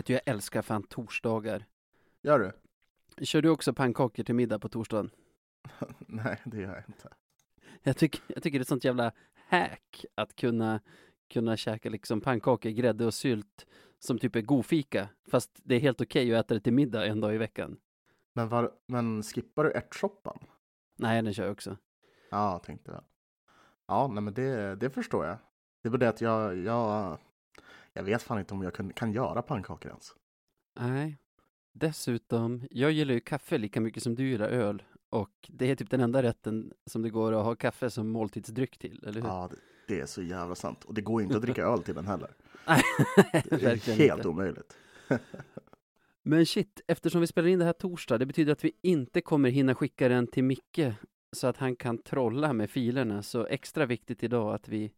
Vet du, jag älskar fan torsdagar. Gör du? Kör du också pannkakor till middag på torsdagen? Nej, det gör jag inte. Jag tycker, jag tycker det är ett sånt jävla hack att kunna, kunna käka liksom pannkakor, grädde och sylt som typ är godfika. Fast det är helt okej att äta det till middag en dag i veckan. Men, var, men skippar du ärtsoppan? Nej, den kör jag också. Ja, tänkte jag. Ja, nej men det, det förstår jag. Det är bara det att jag, jag, jag vet fan inte om jag kan, kan göra pannkakor ens. Nej. Dessutom, jag gillar ju kaffe lika mycket som du gillar öl. Och det är typ den enda rätten som det går att ha kaffe som måltidsdryck till, eller hur? Ja, det, det är så jävla sant. Och det går inte att dricka öl till den heller. Nej, Det är helt inte. omöjligt. Men shit, eftersom vi spelar in det här torsdag, det betyder att vi inte kommer hinna skicka den till Micke så att han kan trolla med filerna. Så extra viktigt idag att vi,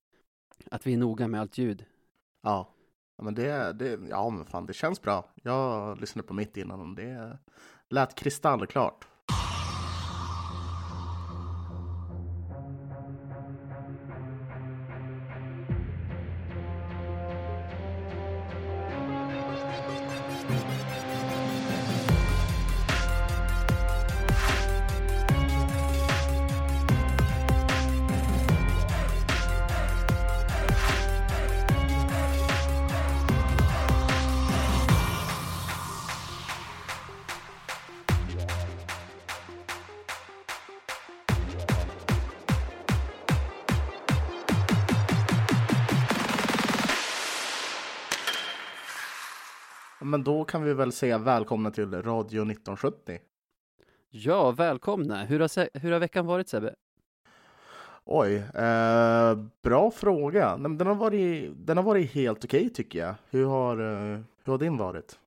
att vi är noga med allt ljud. Ja, Ja, men det, det, ja men fan det känns bra. Jag lyssnade på mitt innan och det lät kristallklart. Kan vi väl säga välkomna till Radio 1970. Ja, välkomna! Hur har, hur har veckan varit Sebbe? Oj, eh, bra fråga. Nej, Den har varit, den har varit helt okej tycker jag. Hur har, eh, hur har din varit?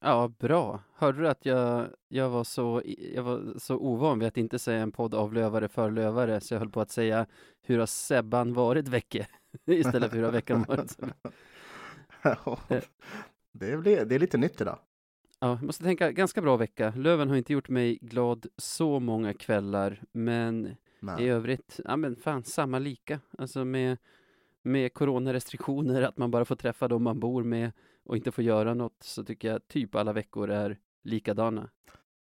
Ja, bra. Hörde du att jag, jag, var så, jag var så ovan vid att inte säga en podd av lövare för lövare, så jag höll på att säga hur har Sebban varit vecka? Istället för hur har veckan varit? det, blir, det är lite nytt idag. Ja, jag måste tänka, ganska bra vecka. Löven har inte gjort mig glad så många kvällar, men Men, i övrigt, ja men fan, samma lika. Alltså med, med coronarestriktioner, att man bara får träffa dem man bor med och inte får göra något, så tycker jag typ alla veckor är likadana.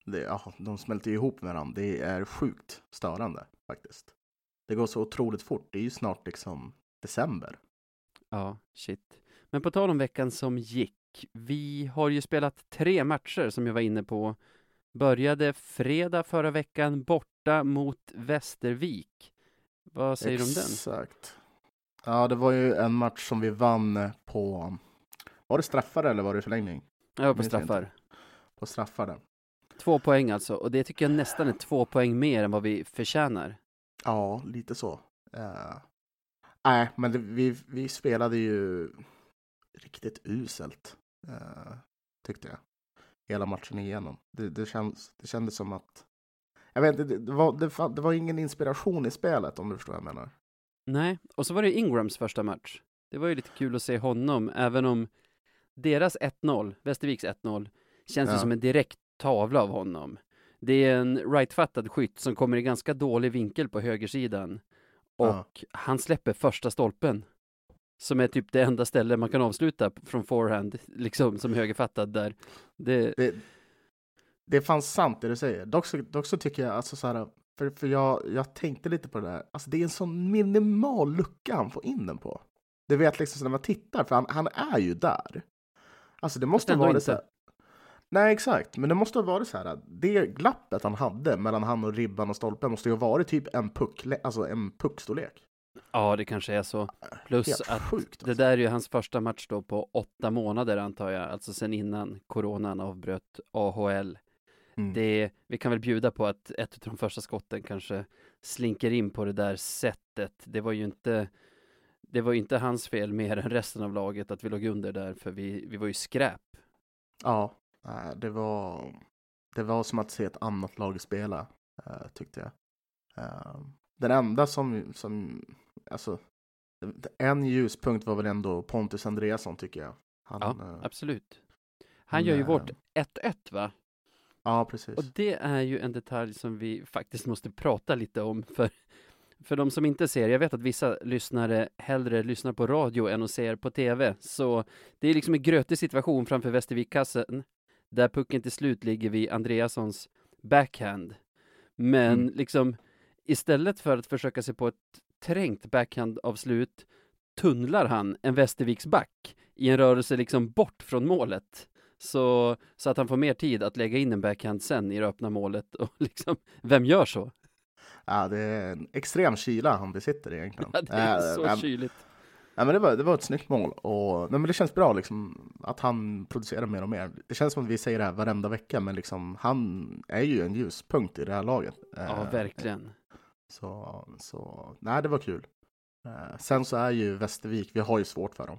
det, ja, de smälter ihop med varandra. Det är sjukt störande faktiskt. Det går så otroligt fort. Det är ju snart liksom december. Ja, shit. Men på tal om veckan som gick, vi har ju spelat tre matcher som jag var inne på. Började fredag förra veckan borta mot Västervik. Vad säger du om den? Exakt. Ja, det var ju en match som vi vann på... Var det straffar eller var det förlängning? Var på straffar. På straffar den. Två poäng alltså, och det tycker jag nästan är två poäng mer än vad vi förtjänar. Ja, lite så. Eh, Nej, men det, vi, vi spelade ju riktigt uselt, eh, tyckte jag. Hela matchen igenom. Det, det, känns, det kändes som att... Jag vet inte, det, det, var, det, det var ingen inspiration i spelet om du förstår vad jag menar. Nej, och så var det Ingrams första match. Det var ju lite kul att se honom, även om deras 1-0, Västerviks 1-0, känns Ja. som en direkt tavla av honom. Det är en rightfattad skytt som kommer i ganska dålig vinkel på högersidan. Och Ja. han släpper första stolpen. Som är typ det enda ställe man kan avsluta från forehand, liksom som högerfattad där. Det, Det, det fanns sant det du säger. Dock så, dock så tycker jag, alltså så här, för, för jag, jag tänkte lite på det där. Alltså det är en sån minimal lucka han får in den på. Det vet liksom så när man tittar, för han, han är ju där. Alltså det måste vara så här. Nej, exakt. Men det måste ha varit så här. Det glappet han hade mellan han och ribban och stolpen måste ju ha varit typ en puck, alltså en puckstorlek. Ja, det kanske är så. Plus Helt att sjukt. Det Alltså. där är ju hans första match då på åtta månader antar jag, alltså sen innan coronan avbröt AHL. Mm. Det, vi kan väl bjuda på att ett av de första skotten kanske slinker in på det där sättet. Det var ju inte, det var inte hans fel mer än resten av laget att vi låg under där, för vi, vi var ju skräp. Ja, nej, det var, det var som att se ett annat lag spela, eh, tyckte jag. Eh, den enda som, som alltså, en ljuspunkt var väl ändå Pontus Andreasson tycker jag. Han, Ja, eh, absolut. Han gör ju vårt 1-1 va? ja, precis. Och det är ju en detalj som vi faktiskt måste prata lite om, för för de som inte ser, jag vet att vissa lyssnare hellre lyssnar på radio än att ser på TV, så det är liksom en grötig situation framför Västervikkassen, där pucken till slut ligger vid Andreassons backhand. Men Mm. liksom, istället för att försöka sig på ett trängt backhand-avslut, tunnlar han en Västerviksback i en rörelse liksom bort från målet. Så, så att han får mer tid att lägga in en backhand sen i det öppna målet och liksom, vem gör så? Ja, det är en extrem kyla han besitter egentligen. Ja, det är Eh, så eh, kyligt. Ja, men det, var, det var ett snyggt mål och nej, men det känns bra liksom, att han producerar mer och mer. Det känns som att vi säger det här varenda vecka, men liksom, han är ju en ljuspunkt i det här laget. Ja, Eh, verkligen. Så, så nej, det var kul. Eh, sen så är ju Västervik, vi har ju svårt för dem.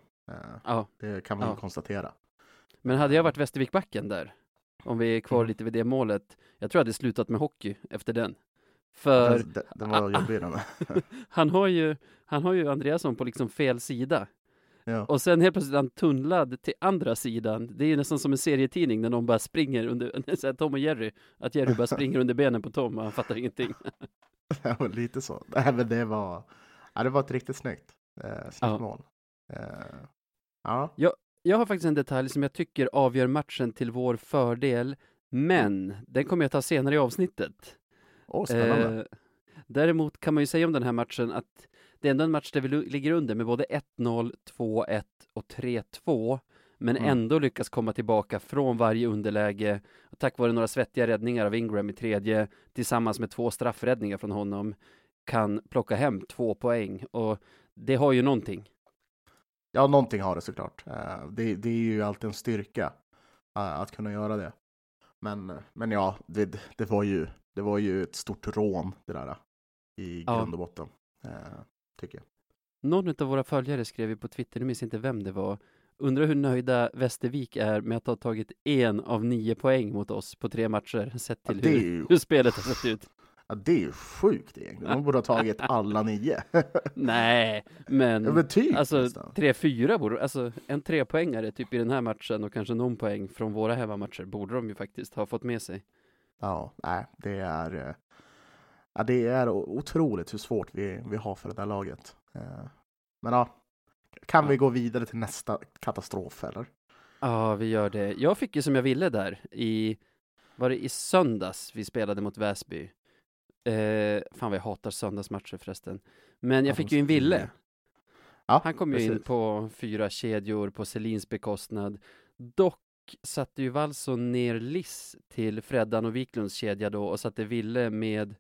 Eh, det kan ju Ja. konstatera. men hade jag varit Västervikbacken där, om vi är kvar Mm. lite vid det målet, jag tror jag hade slutat med hockey efter den. För Den, den, var jobbig den. han har ju, han har ju Andreasson på liksom fel sida. ja. Och sen helt plötsligt han tunnlad till andra sidan. Det är nästan som en serietidning när någon bara springer under, så Tom och Jerry, att Jerry bara springer under benen på Tom och han fattar ingenting. Ja, lite så. Nej, men det var, ja, det var ett riktigt snyggt, eh, snyggt Ja. Eh, ja, Jag har faktiskt en detalj som jag tycker avgör matchen till vår fördel, men den kommer jag ta senare i avsnittet. Åh, spännande. Eh, däremot kan man ju säga om den här matchen att det är ändå en match där vi ligger under med både 1-0, 2-1 och 3-2, men Mm. ändå lyckas komma tillbaka från varje underläge och tack vare några svettiga räddningar av Ingram i tredje tillsammans med två straffräddningar från honom kan plocka hem två poäng och det har ju någonting. Ja, någonting har det såklart. Eh, det, det är ju alltid en styrka eh, att kunna göra det. Men, men ja, det, det, var ju, det var ju ett stort rån det där i Ja. grund och botten. eh, Tycker jag. Någon av våra följare skrev ju på Twitter, nu minns inte vem det var, undrar hur nöjda Västervik är med att ha tagit en av nio poäng mot oss på tre matcher, sett Ja, till är hur, ju, hur spelet har sett ut. ja, det är ju sjukt egentligen. De borde ha tagit alla nio. Nej, men, ja, men typ alltså tre, fyra borde, alltså en trepoängare typ i den här matchen och kanske någon poäng från våra hemmamatcher borde de ju faktiskt ha fått med sig. Ja, nej, det är, eh, ja, det är otroligt hur svårt vi, vi har för det där laget. Eh, Men ja, kan vi Ja. gå vidare till nästa katastrof eller? Ja, vi gör det. Jag fick ju som jag ville där i, var det i söndags vi spelade mot Väsby? Eh, fan vad jag hatar söndagsmatcher förresten. Men jag Ja, fick ju en ville. Ja, Han kom ju in precis. på fyra kedjor på Selins bekostnad. Dock satte ju Wallson ner Liss till Freddan och Wiklunds kedja då och satte Ville med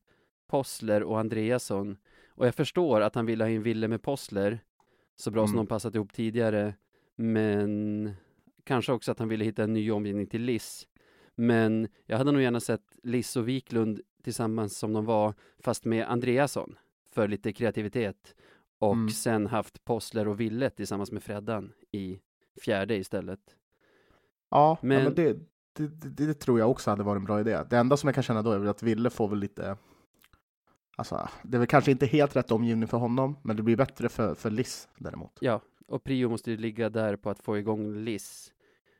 Possler och Andreasson. Och jag förstår att han ville ha in Ville med Possler, så bra som Mm. de passat ihop tidigare. Men kanske också att han ville hitta en ny omgivning till Liss. Men jag hade nog gärna sett Liss och Wiklund tillsammans som de var, fast med Andreasson för lite kreativitet. Och Mm. sen haft Possler och Ville tillsammans med Freddan i fjärde istället. Ja, Men- men, ja, men det, det, det, det tror jag också hade varit en bra idé. Det enda som jag kan känna då är väl att Ville får väl lite Alltså, det är väl kanske inte helt rätt omgivning för honom, men det blir bättre för, för Liss däremot. Ja, och prio måste ju ligga där på att få igång Liss.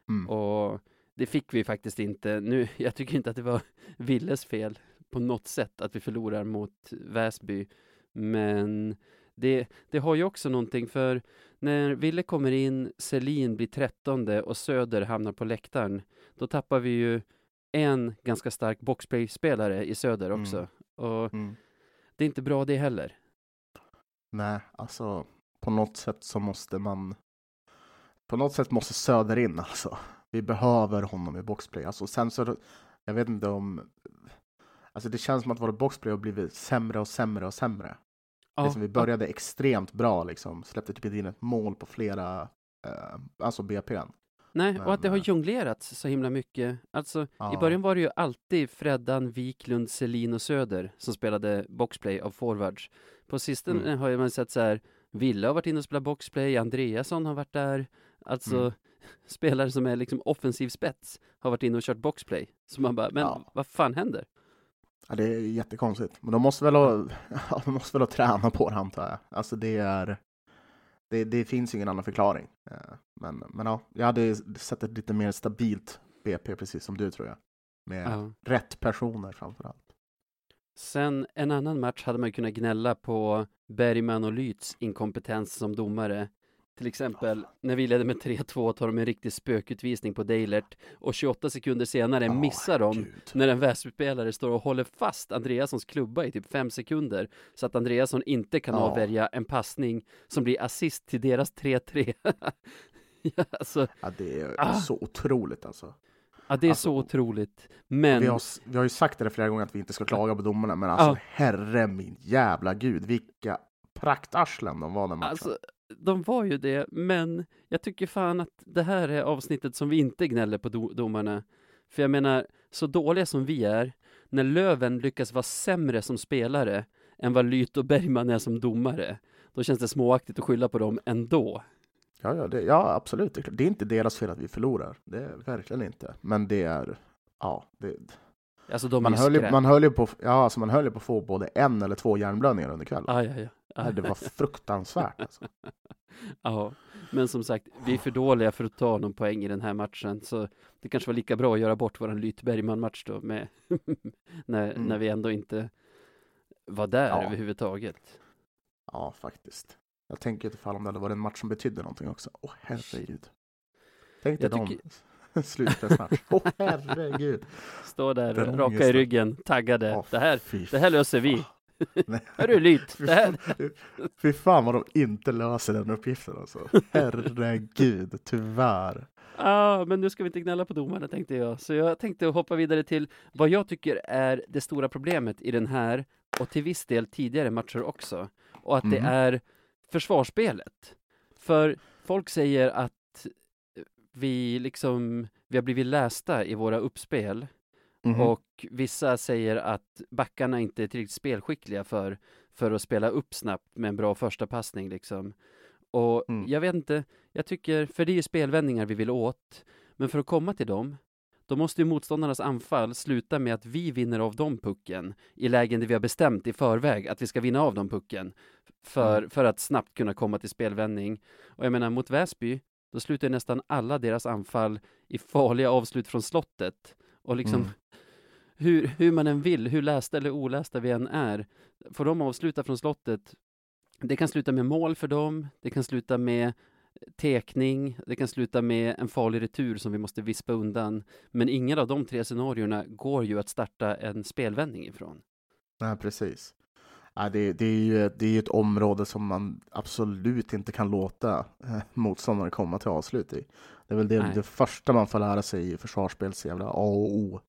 Mm. Och det fick vi faktiskt inte. Nu, jag tycker inte att det var Villes fel på något sätt att vi förlorar mot Väsby. Men det, det har ju också någonting för när Ville kommer in, Selin blir trettonde och Söder hamnar på läktaren, då tappar vi ju en ganska stark boxplay-spelare i Söder också. Mm. Och Mm. Det är inte bra det heller. Nej, alltså på något sätt så måste man På något sätt måste Söder in alltså. Vi behöver honom i boxplay. Alltså sen så Jag vet inte om Alltså det känns som att våra boxplay har blivit sämre och sämre och sämre. Ja, liksom, vi började extremt bra liksom. Släppte typ in ett mål på flera eh, Alltså BP'n. Nej, och att det har Men, jonglerats så himla mycket. Alltså, i Ja. början var det ju alltid Freddan, Wiklund, Selin och Söder som spelade boxplay av forwards. På sistone Mm. har man sett så här, Ville har varit inne och spelat boxplay, Andreasson har varit där. Alltså, Mm. spelare som är liksom offensiv spets har varit inne och kört boxplay. Så man bara, men Ja. vad fan händer? Ja, det är jättekonstigt. Men de måste väl ha, de måste väl ha tränat på det antar jag. Alltså det är det, det finns ingen annan förklaring. Eh, Men, men ja, jag hade sett ett lite mer stabilt BP precis som du tror jag. Med Ja. rätt personer framför allt. Sen en annan match hade man kunnat gnälla på Bergman och Lyts inkompetens som domare. Till exempel när vi ledde med 3-2 tar de en riktig spökutvisning på Deilert och 28 sekunder senare missar de Gud. när en Väsbyspelare står och håller fast Andreassons klubba i typ 5 sekunder så att Andreasson inte kan Ja. avvärja en passning som blir assist till deras 3-3. ja, alltså, Ja, det är Ah. så otroligt alltså. ja, det är Alltså, så otroligt. Men Vi har, vi har ju sagt det flera gånger att vi inte ska klaga på domarna, men alltså Ja. herre min jävla gud, vilka praktarslen de var den matchen. Alltså, de var ju det, men jag tycker fan att det här är avsnittet som vi inte gnäller på do domarna. För jag menar, så dåliga som vi är, när Löven lyckas vara sämre som spelare än vad Lyt och Bergman är som domare, då känns det småaktigt att skylla på dem ändå. Ja, ja, det, ja absolut. Det är, det är inte deras fel att vi förlorar. Det är verkligen inte. Men det är, ja, det, Alltså man, höll ju, man, höll ju på, ja alltså man höll på att få både en eller två hjärnblödningar under kvällen. Ah, ja, ja. Det var fruktansvärt. Alltså. Ja, men som sagt, vi är för dåliga för att ta någon poäng i den här matchen, så det kanske var lika bra att göra bort våran Lyt Bergman-match då, med när, Mm. när vi ändå inte var där Ja. överhuvudtaget. Ja, faktiskt. Jag tänker ifall om det hade varit en match som betydde någonting också. Åh herregud. Tänk dig dem. Slutspelsmatch. Åh herregud. Stå där, Den raka i ryggen, taggade. Åh, det, här, det här löser vi. Hörru Lyt, Fy det fan- Fy fan vad de inte löser den uppgiften alltså. Herregud, tyvärr. Ja, men nu ska vi inte gnälla på domarna tänkte jag. Så jag tänkte hoppa vidare till vad jag tycker är det stora problemet i den här och till viss del tidigare matcher också. Och att det Mhm. är försvarsspelet. För folk säger att vi liksom, vi har blivit lästa i våra uppspel Mhm. och vissa säger att backarna inte är tillräckligt spelskickliga för, för att spela upp snabbt med en bra första passning liksom. Och Mm. jag vet inte, jag tycker, för det är ju spelvändningar vi vill åt, men för att komma till dem, då måste ju motståndarnas anfall sluta med att vi vinner av dem pucken i lägen där vi har bestämt i förväg att vi ska vinna av dem pucken för, Mm. för att snabbt kunna komma till spelvändning. Och jag menar, mot Väsby, då slutar nästan alla deras anfall i farliga avslut från slottet. Och liksom, Mm. Hur, hur man än vill, hur lästa eller olästa vi än är, får de avsluta från slottet, det kan sluta med mål för dem, det kan sluta med tekning, det kan sluta med en farlig retur som vi måste vispa undan. Men ingen av de tre scenarierna går ju att starta en spelvändning ifrån. Nej, precis. Ja, det, det, är ju, det är ett område som man absolut inte kan låta eh, motståndare komma till avslut i. Det är väl det, det första man får lära sig i försvarsspels jävla A och O.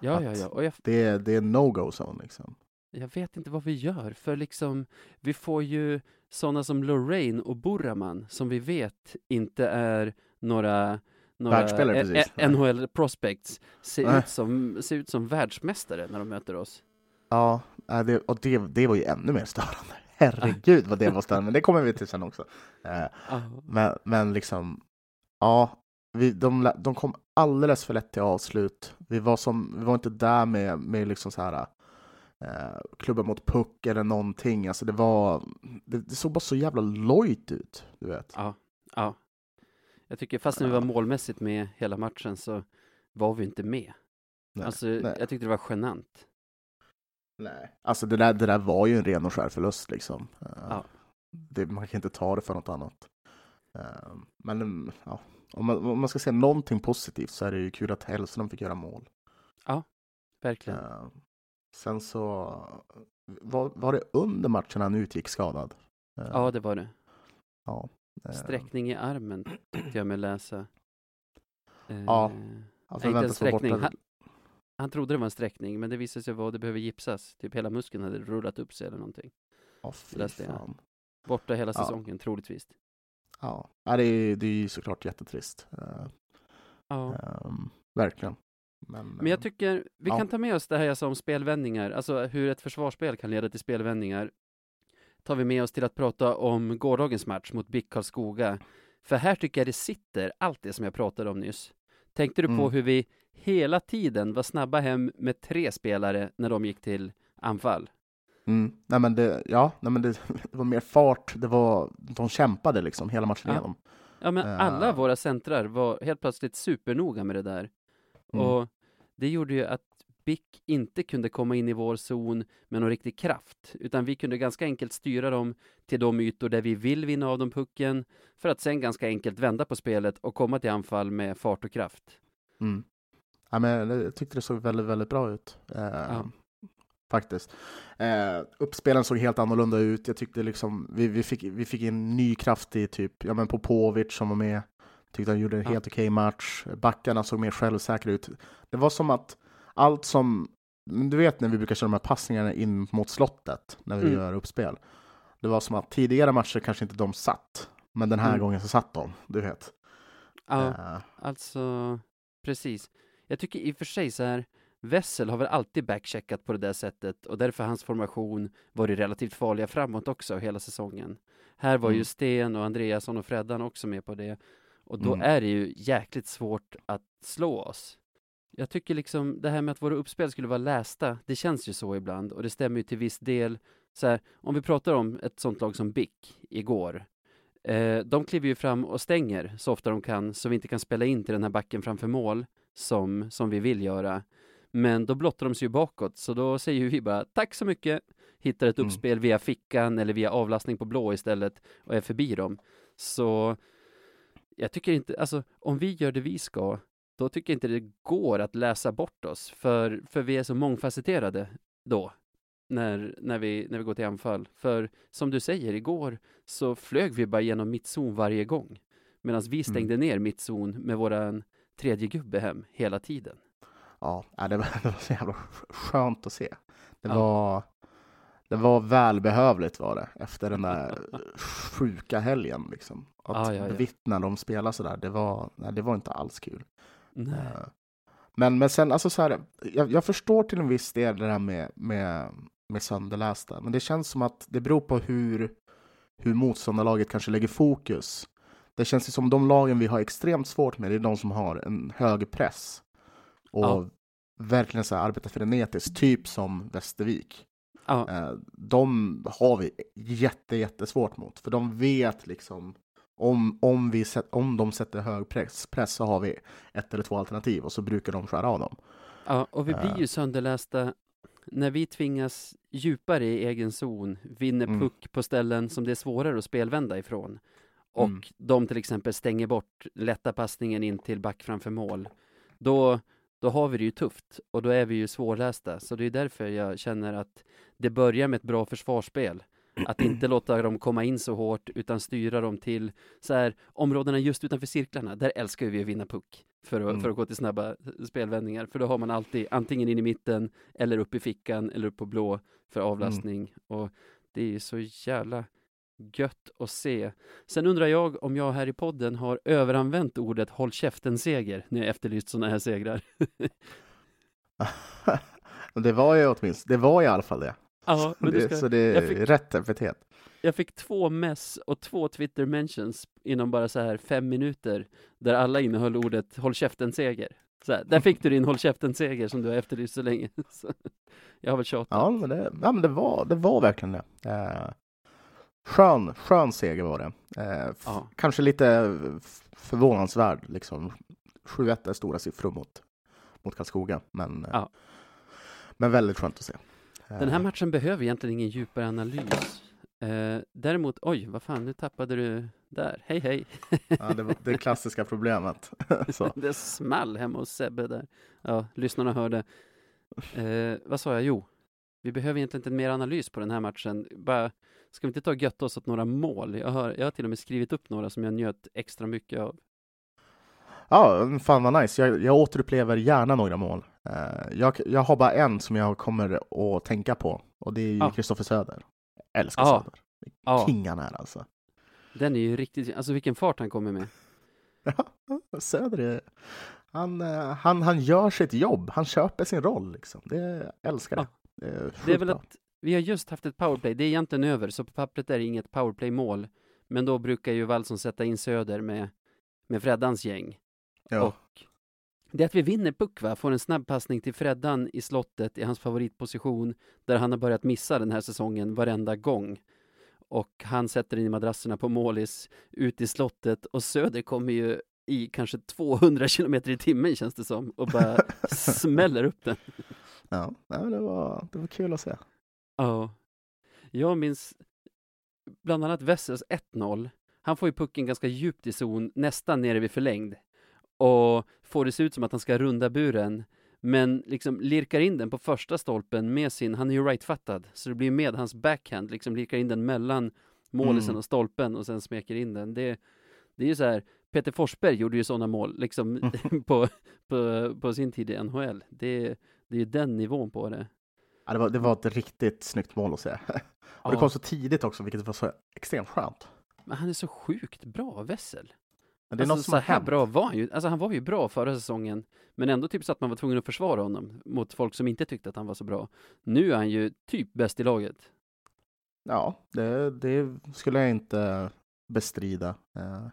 Ja, ja, ja. Och jag, Det är, det är no-go zone liksom. jag vet inte vad vi gör, för liksom, vi får ju sådana som Lorraine och Burraman, som vi vet inte är några några precis. eh, NHL prospects ser ut, som, ser ut som världsmästare när de möter oss. Ja, det, och det, det var ju ännu mer störande. Herregud vad det var störande, men det kommer vi till sen också. Eh, Men, men liksom, ja, vi, de, de kom alldeles för lätt till avslut. Vi var, som, vi var inte där med, med liksom så här, eh, klubbar mot puck eller någonting. Alltså det, var, det, det såg bara så jävla lojt ut, du vet. ja, ja. Jag tycker fast när vi var målmässigt med hela matchen så var vi inte med. Nej, Alltså, nej. jag tyckte det var genant. Nej. Alltså det där, det där var ju en ren och skär förlust liksom. Eh, Ja. det, man kan inte ta det för något annat. Eh, men mm, ja, om, man, om man ska säga någonting positivt så är det ju kul att Hellström fick göra mål. Verkligen. Eh, sen så var, var det under matchen han utgick skadad. Eh, Ja, det var det. ja, eh, Sträckning i armen tyckte jag mig läsa. Ja, han förväntas vara borta. Han, han trodde det var en sträckning, men det visade sig vara det behöver gipsas. Typ hela muskeln hade rullat upp sig eller någonting. Ja, fy läste jag. fan. Borta hela Ja. säsongen, troligtvis. Ja, ja det, är, det är ju såklart jättetrist. Eh, Ja. ehm, verkligen. Men, Men jag eh, tycker vi ja. kan ta med oss det här jag sa om spelvändningar, alltså hur ett försvarsspel kan leda till spelvändningar. Tar vi med oss till att prata om gårdagens match mot BIK Karlskoga. För här tycker jag det sitter allt det som jag pratade om nyss. Tänkte du på Mm. hur vi hela tiden var snabba hem med tre spelare när de gick till anfall? Mm, nej men det, ja, nej men det, det var mer fart, det var, de kämpade liksom hela matchen Ja. igenom. Ja, men Eh. alla våra centrar var helt plötsligt supernoga med det där. Mm. Och det gjorde ju att BIK inte kunde komma in i vår zon med någon riktig kraft, utan vi kunde ganska enkelt styra dem till de ytor där vi vill vinna av dem pucken, för att sen ganska enkelt vända på spelet och komma till anfall med fart och kraft. Mm. Ja, men jag tyckte det såg väldigt, väldigt bra ut. Eh, ja. Faktiskt. Eh, uppspelen såg helt annorlunda ut. Jag tyckte liksom vi, vi, fick, vi fick en ny kraft i typ, ja men Popovic som var med. Tyckte han gjorde en ja. helt okej okay match. Backarna såg mer självsäkra ut. Det var som att allt som, du vet när vi brukar köra de här passningarna in mot slottet när vi mm. gör uppspel. Det var som att tidigare matcher kanske inte de satt, men den här mm. gången så satt de, du vet. Ja, uh. alltså precis. Jag tycker i och för sig så här, Wessel har väl alltid backcheckat på det där sättet och därför hans formation varit relativt farliga framåt också hela säsongen. Här var mm. ju Sten och Andreasson och Freddan också med på det och då mm. är det ju jäkligt svårt att slå oss. Jag tycker liksom det här med att våra uppspel skulle vara lästa, det känns ju så ibland och det stämmer ju till viss del. Så här, om vi pratar om ett sånt lag som BIK igår. Eh, de kliver ju fram och stänger så ofta de kan så vi inte kan spela in till den här backen framför mål som, som vi vill göra. Men då blottar de sig ju bakåt, så då säger vi bara tack så mycket, hittar ett mm. uppspel mm. via fickan eller via avlastning på blå istället och är förbi dem. Så jag tycker inte, alltså om vi gör det vi ska, då tycker jag inte det går att läsa bort oss, för, för vi är så mångfacetterade då, när, när, vi, när vi går till anfall. För som du säger, igår så flög vi bara genom mittzon varje gång, medan vi stängde mm. ner mittzon med våran tredje gubbe hem hela tiden. Ja, det var, det var så jävla skönt att se. Det var det var välbehövligt var det efter den där sjuka helgen. Liksom. Att ah, ja, ja. bevittna dem spela sådär, det var, nej, det var inte alls kul. Uh, men, men sen, alltså så här, jag, jag, förstår till en viss del det där med, med, med sönderlästa, men det känns som att det beror på hur, hur motståndarlaget kanske lägger fokus. Det känns som de lagen vi har extremt svårt med, det är de som har en hög press och ja. Verkligen så här arbetar frenetiskt, typ som Västervik. Ja. Eh, de har vi jätte, jättesvårt mot, för de vet liksom om, om, vi om de sätter hög press, press så har vi ett eller två alternativ och så brukar de skära av dem. Ja, och vi blir ju eh. sönderlästa när vi tvingas djupare i egen zon, vinner mm. puck på ställen som det är svårare att spelvända ifrån. Och mm. de till exempel stänger bort lätta passningen in till back framför mål. Då, då har vi det ju tufft och då är vi ju svårlästa. Så det är därför jag känner att det börjar med ett bra försvarsspel. Att inte låta dem komma in så hårt utan styra dem till så här, områdena just utanför cirklarna. Där älskar vi att vinna puck för att, mm. för att gå till snabba spelvändningar. För då har man alltid antingen in i mitten eller upp i fickan eller upp på blå för avlastning. Mm. Och det är ju så jävla gött att se. Sen undrar jag om jag här i podden har överanvänt ordet håll käften-seger när jag efterlyst sådana här segrar. det var ju åtminstone, det var i alla fall det. Ja, men det, ska, så det är fick, rätt epitet. Jag fick två mess och två Twitter mentions inom bara så här fem minuter där alla innehöll ordet håll käften-seger. Så här, där fick du din håll käften-seger som du har efterlyst så länge. Så, jag har väl tjatat. Ja, men det, ja, men det, var, det var verkligen det. Uh, skön, skön seger var det. Eh, ja. Kanske lite förvånansvärd, liksom. 7-1 är stora siffror mot, mot Karlskoga, men, eh, men väldigt skönt att se. Den här eh. matchen behöver egentligen ingen djupare analys. Eh, däremot, oj, vad fan, nu tappade du där. Hej, hej. ja, det det klassiska problemet. det small hemma hos Sebbe där. Ja, lyssnarna hörde. Eh, vad sa jag? Jo, vi behöver egentligen inte mer analys på den här matchen. Bara Ska vi inte ta och götta oss åt några mål? Jag har, jag har till och med skrivit upp några som jag njöt extra mycket av. Ja, fan vad nice. Jag, jag återupplever gärna några mål. Uh, jag, jag har bara en som jag kommer att tänka på och det är ju Kristoffer ah. Söder. Jag älskar ah. Söder. Ah. Kingan är alltså. Den är ju riktigt, alltså vilken fart han kommer med. Ja, Söder är, han, eh, han, han gör sitt jobb. Han köper sin roll liksom. Det, jag älskar det. Det är, det är väl ett vi har just haft ett powerplay, det är egentligen över, så på pappret är det inget powerplay-mål. Men då brukar ju Wallson sätta in Söder med, med Freddans gäng. Ja. Och det är att vi vinner puck va, får en snabb passning till Freddan i slottet i hans favoritposition, där han har börjat missa den här säsongen varenda gång. Och han sätter in i madrasserna på målis ut i slottet och Söder kommer ju i kanske 200 kilometer i timmen känns det som och bara smäller upp den. Ja, det, var, det var kul att se. Ja. Jag minns bland annat Wessels 1-0. Han får ju pucken ganska djupt i zon, nästan nere vid förlängd. Och får det se ut som att han ska runda buren. Men liksom lirkar in den på första stolpen med sin, han är ju rightfattad, så det blir med hans backhand, liksom lirkar in den mellan målisen Mm. och stolpen och sen smeker in den. Det, det är ju så här, Peter Forsberg gjorde ju sådana mål, liksom på, på, på sin tid i NHL. Det, det är ju den nivån på det. Ja, det, var, det var ett riktigt snyggt mål att se. Och det kom så tidigt också, vilket var så extremt skönt. Men han är så sjukt bra, Wessel. Men det är alltså, något som så här hänt. bra var han ju. Alltså han var ju bra förra säsongen, men ändå typ så att man var tvungen att försvara honom mot folk som inte tyckte att han var så bra. Nu är han ju typ bäst i laget. Ja, det, det skulle jag inte bestrida. Eh,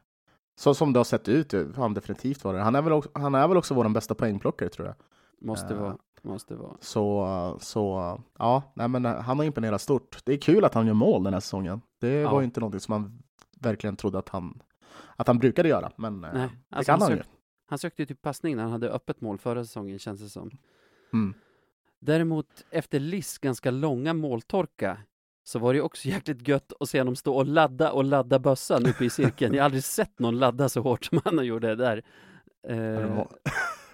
Så som det har sett ut han definitivt varit. Han är väl också, han är väl också vår bästa poängplockare tror jag. Måste vara, måste vara. Så, så ja, nej, men han har imponerat stort. Det är kul att han gör mål den här säsongen. Det Ja. var ju inte någonting som man verkligen trodde att han, att han brukade göra. Men eh, Nej, det alltså kan han, han ju. han sökte ju typ passning när han hade öppet mål förra säsongen, känns det som. Mm. Däremot efter Liss ganska långa måltorka så var det ju också jäkligt gött att se honom stå och ladda och ladda bössan uppe i cirkeln. Jag har aldrig sett någon ladda så hårt som han gjorde där. Det Eh,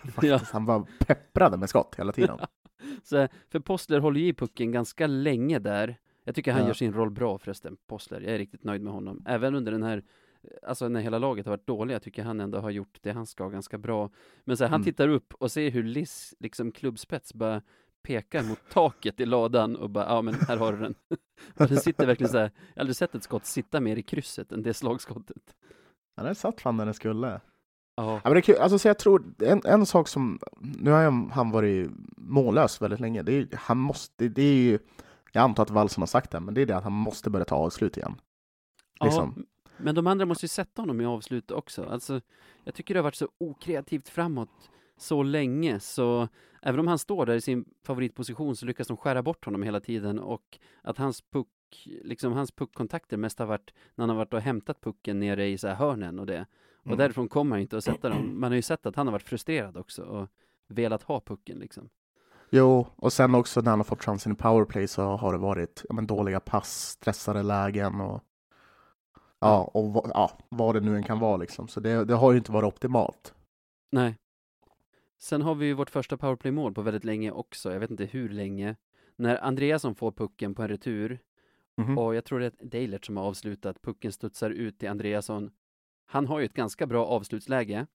Faktiskt, Han var pepprade med skott hela tiden. så, för Postler håller ju i pucken ganska länge där. Jag tycker han Ja. gör sin roll bra förresten, Postler. Jag är riktigt nöjd med honom. Även under den här, alltså när hela laget har varit dåliga, tycker han ändå har gjort det han ska ganska bra. Men så här, han Mm. tittar upp och ser hur Liss, liksom klubbspets, bara pekar mot taket i ladan och bara, ja men här har du den. och den sitter verkligen så här, jag har aldrig sett ett skott sitta mer i krysset än det slagskottet. Han hade satt fan när den skulle. Ja, men det är kul. Alltså, så jag tror en, en sak som, nu har jag, han varit mållös väldigt länge. Det är, han måste, det är ju, jag antar att Wallson har sagt det, men det är det att han måste börja ta avslut igen. Liksom. Ja, men de andra måste ju sätta honom i avslut också. Alltså, jag tycker det har varit så okreativt framåt så länge, så även om han står där i sin favoritposition så lyckas de skära bort honom hela tiden och att hans puck, liksom hans puckkontakter mest har varit när han har varit och hämtat pucken nere i så här hörnen och det. Och Mm. därifrån kommer han inte att sätta dem. Man har ju sett att han har varit frustrerad också och velat ha pucken liksom. Jo, och sen också när han har fått chansen i powerplay så har det varit ja, men, dåliga pass, stressade lägen och ja, och ja, vad det nu än kan vara liksom. Så det, det har ju inte varit optimalt. Nej. Sen har vi ju vårt första powerplay-mål på väldigt länge också, jag vet inte hur länge. När Andreasson får pucken på en retur, Mhm. och jag tror det är Deilert som har avslutat, pucken studsar ut till Andreasson. Han har ju ett ganska bra avslutsläge,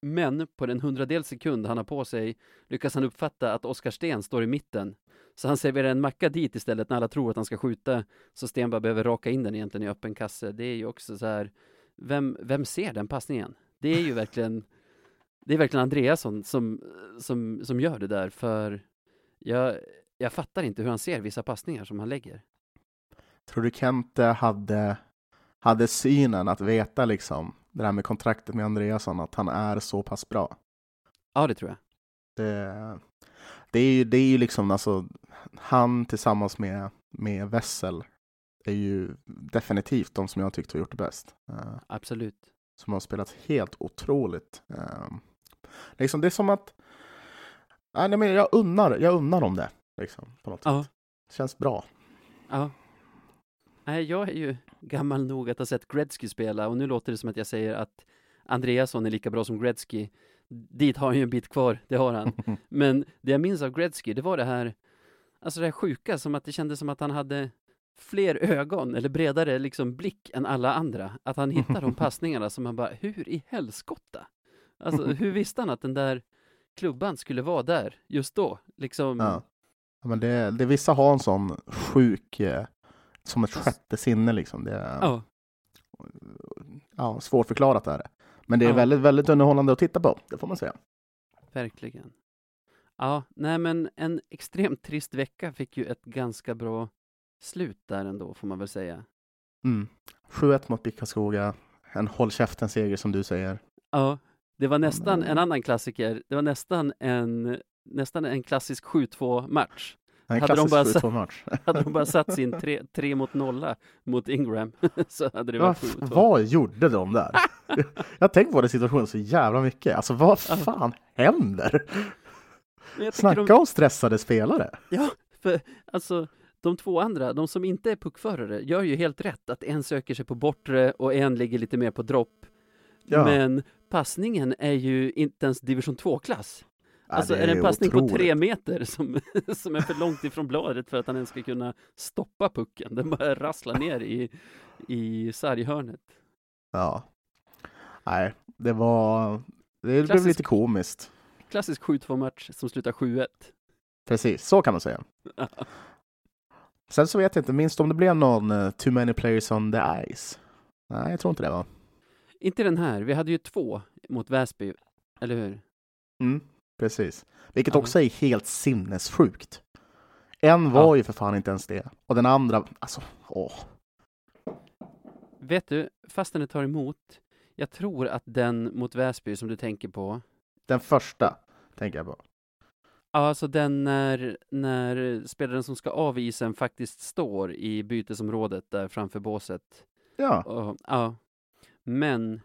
men på den hundradels sekund han har på sig lyckas han uppfatta att Oskar Sten står i mitten. Så han serverar en macka dit istället när alla tror att han ska skjuta, så Sten bara behöver raka in den egentligen i öppen kasse. Det är ju också så här, vem, vem ser den passningen? Det är ju verkligen det är verkligen Andreasson som, som, som gör det där, för jag, jag fattar inte hur han ser vissa passningar som han lägger. Tror du Kente hade, hade synen att veta liksom det där med kontraktet med Andreasson, att han är så pass bra? Ja, det tror jag. Det, det, är, ju, det är ju liksom alltså, han tillsammans med, med Wessel är ju definitivt de som jag har tyckt har gjort det bäst. Eh, Absolut. som har spelat helt otroligt. Eh, liksom, det är som att nej, men jag, unnar, jag unnar dem det. Liksom, på något Ja. sätt. Känns bra. Ja. Nej, jag är ju gammal nog att ha sett Gretzky spela och nu låter det som att jag säger att Andreasson är lika bra som Gretzky. Dit har han ju en bit kvar, det har han. Men det jag minns av Gretzky, det var det här, alltså det här sjuka, som att det kändes som att han hade fler ögon, eller bredare liksom blick än alla andra. Att han hittade de passningarna som man bara, hur i helskotta? Alltså, hur visste han att den där klubban skulle vara där just då? Liksom, Ja. Ja, men det, det, vissa har en sån sjuk, eh, som ett sjätte sinne liksom. Det är ja. ja, svårförklarat är det. Men det är Ja. väldigt, väldigt underhållande att titta på, det får man säga. Verkligen. Ja, nej men en extremt trist vecka fick ju ett ganska bra slut där ändå, får man väl säga. Mm. 7-1 mot Bickaskoga, en håll käften-seger som du säger. Ja, det var nästan en annan klassiker. Det var nästan en, nästan en klassisk 7-2 match. En Hade de bara satt- 7-2-match. Hade de bara satt sin 3 mot 0 mot Ingram så hade det varit 7-2. vad gjorde de där? jag har tänkt på den situationen så jävla mycket. Alltså vad fan händer? Snacka de, om stressade spelare. Ja, för alltså de två andra, de som inte är puckförare, gör ju helt rätt att en söker sig på bortre och en ligger lite mer på dropp. Ja. Men passningen är ju inte ens division 2-klass. Alltså det är det en passning på otroligt. tre meter som, som är för långt ifrån bladet för att han ens ska kunna stoppa pucken. Den bara rasslar ner i, i sarghörnet. Ja. Nej, det var... Det blev Klassisk- lite komiskt. Klassisk 7-2 match som slutar 7-1. Precis, så kan man säga. Sen så vet jag inte, minst om det blev någon uh, too many players on the ice? Nej, jag tror inte det va? Inte den här, vi hade ju två mot Väsby, eller hur? Mm, precis. Vilket också är helt sinnessjukt. En var Ja. ju för fan inte ens det. Och den andra, alltså, åh. Vet du, fastän det tar emot, jag tror att den mot Väsby som du tänker på, Den första, tänker jag på. ja, alltså den när, när spelaren som ska av isen faktiskt står i bytesområdet där framför båset. Ja, Och, ja. Men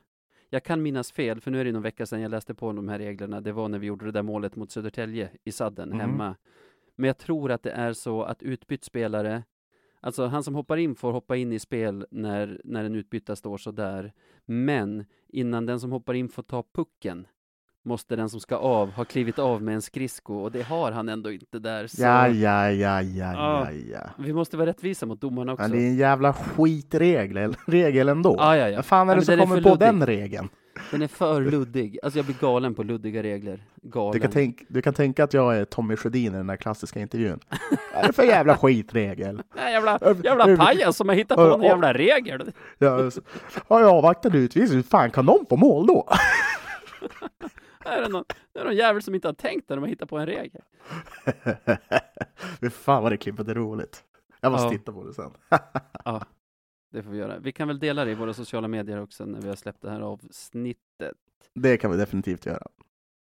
jag kan minnas fel, för nu är det någon vecka sedan jag läste på de här reglerna. Det var när vi gjorde det där målet mot Södertälje i sadden Mhm. hemma. Men jag tror att det är så att utbytt spelare, alltså han som hoppar in får hoppa in i spel när, när en utbytta står så där. Men innan den som hoppar in får ta pucken måste den som ska av ha klivit av med en skridsko och det har han ändå inte där. Så ja, ja, ja, ja, Ja. ja. Vi måste vara rättvisa mot domarna också. Men det är en jävla skitregel regel ändå. Ja, ja, ja. Vad fan är Ja, det som kommer på luddig. den regeln? Den är för luddig. Alltså jag blir galen på luddiga regler. Galen. Du kan, tänk, du kan tänka att jag är Tommy Sjödin i den där klassiska intervjun. Vad är det för jävla skitregel? Nej, jävla, jävla pajas som har hittat på en jävla regel. Ja, ja, jag avvaktar utvisning. Hur fan kan de få mål då? Är det, någon, det är någon jävel som inte har tänkt när de har hittat på en regel. Fy fan vad det klippet är roligt. Jag måste Ja. titta på det sen. Ja, det får vi göra. Vi kan väl dela det i våra sociala medier också när vi har släppt det här avsnittet. Det kan vi definitivt göra.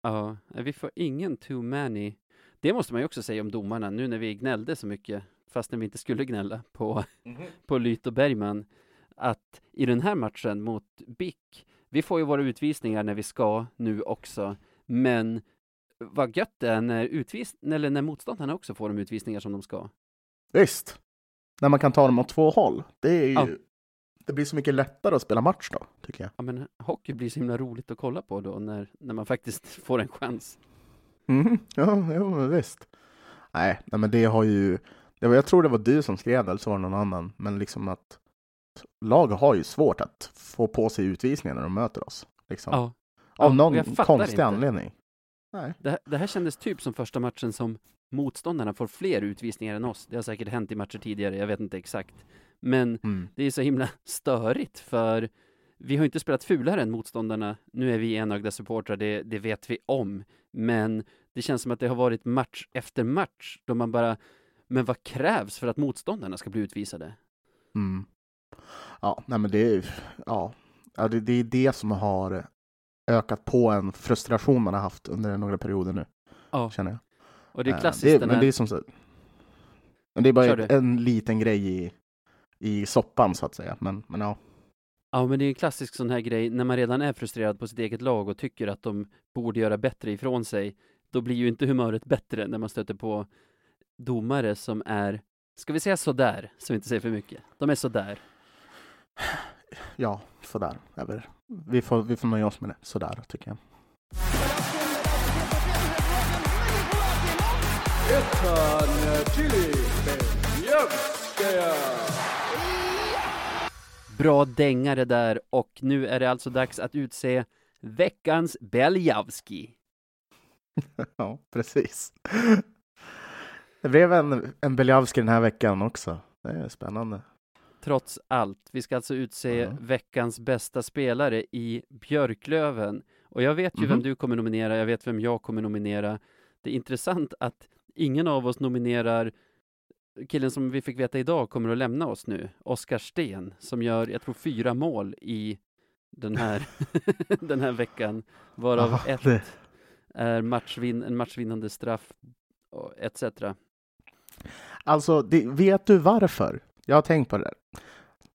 Ja, vi får ingen too many. Det måste man ju också säga om domarna nu när vi gnällde så mycket, fastän vi inte skulle gnälla på, på Lyt och Bergman, att i den här matchen mot BIK, vi får ju våra utvisningar när vi ska nu också, men vad gött det är när, utvis eller när motståndarna också får de utvisningar som de ska. Visst. När man kan ta dem åt två håll. Det är ju... Ja. Det blir så mycket lättare att spela match då, tycker jag. Ja, men hockey blir så himla roligt att kolla på då, när, när man faktiskt får en chans. Mhm. Ja, ja, men visst. Nej, nej, men det har ju... Det var, jag tror det var du som skrev det, eller så var det någon annan. Men liksom att lag har ju svårt att få på sig utvisningar när de möter oss. Liksom. Ja. Av Ja, någon konstig inte. anledning. Nej. Det, här- det här kändes typ som första matchen som motståndarna får fler utvisningar än oss. Det har säkert hänt i matcher tidigare, jag vet inte exakt. Men Mm. det är så himla störigt för vi har inte spelat fulare än motståndarna. Nu är vi enögda supportrar, det, det vet vi om. Men det känns som att det har varit match efter match då man bara, men vad krävs för att motståndarna ska bli utvisade? Mm. Ja, nej men det ja. ja det, det är det som har ökat på en frustration man har haft under några perioder nu, Ja, känner jag. och det är Eh, klassiskt det, den Men det är som så, men det är bara ett, en liten grej i, i soppan så att säga. Men, men ja. Ja, men det är en klassisk sån här grej, när man redan är frustrerad på sitt eget lag och tycker att de borde göra bättre ifrån sig, då blir ju inte humöret bättre när man stöter på domare som är, ska vi säga sådär, så vi inte säger för mycket. De är sådär. Ja, sådär. Över. Vi, får, vi får nöja oss med det. Sådär, tycker jag. Bra dängare där, och nu är det alltså dags att utse veckans Beljavski. ja, precis. Det blev en, en Beljavski den här veckan också. Det är spännande. Trots allt. Vi ska alltså utse Ja. veckans bästa spelare i Björklöven. Och jag vet ju vem Mhm. du kommer nominera, jag vet vem jag kommer nominera. Det är intressant att ingen av oss nominerar killen som vi fick veta idag kommer att lämna oss nu, Oskar Sten, som gör, jag tror, fyra mål i den här, den här veckan, varav Ja, ett det- är matchvin en matchvinnande straff, etc. Alltså, det, vet du varför? Jag har tänkt på det där.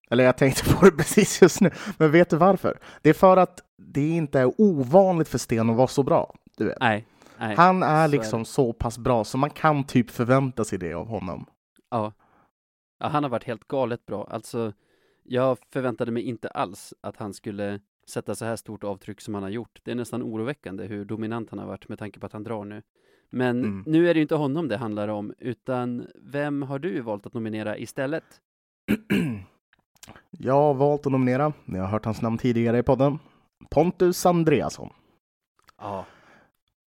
Eller jag tänkte på det precis just nu. Men vet du varför? Det är för att det inte är ovanligt för Sten att vara så bra. Du vet. Nej, Nej, Han är så är liksom så pass bra så man kan typ förvänta sig det av honom. Ja. ja, han har varit helt galet bra. Alltså, jag förväntade mig inte alls att han skulle sätta så här stort avtryck som han har gjort. Det är nästan oroväckande hur dominant han har varit med tanke på att han drar nu. Men Mm. nu är det ju inte honom det handlar om, utan vem har du valt att nominera istället? Jag har valt att nominera, ni har hört hans namn tidigare i podden, Pontus Andreasson. Ja,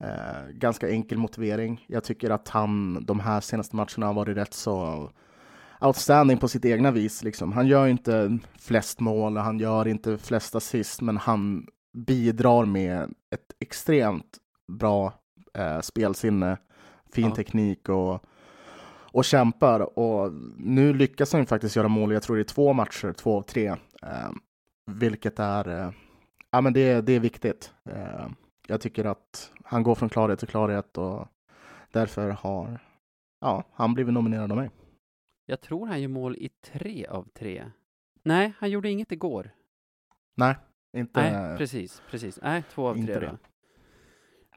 Eh, ganska enkel motivering. Jag tycker att han de här senaste matcherna har varit rätt så outstanding på sitt egna vis. Liksom. Han gör inte flest mål, han gör inte flest assist, men han bidrar med ett extremt bra eh, spelsinne, fin Ja. teknik och, och kämpar. Och nu lyckas han faktiskt göra mål, jag tror det är två matcher, två av tre, eh, vilket är, eh, ja men det, det är viktigt. Eh, jag tycker att han går från klarhet till klarhet och därför har ja, han blivit nominerad av mig. jag tror han gör mål i tre av tre. Nej, han gjorde inget igår. Nej, inte. Nej, precis, precis. Nej, två av tre då.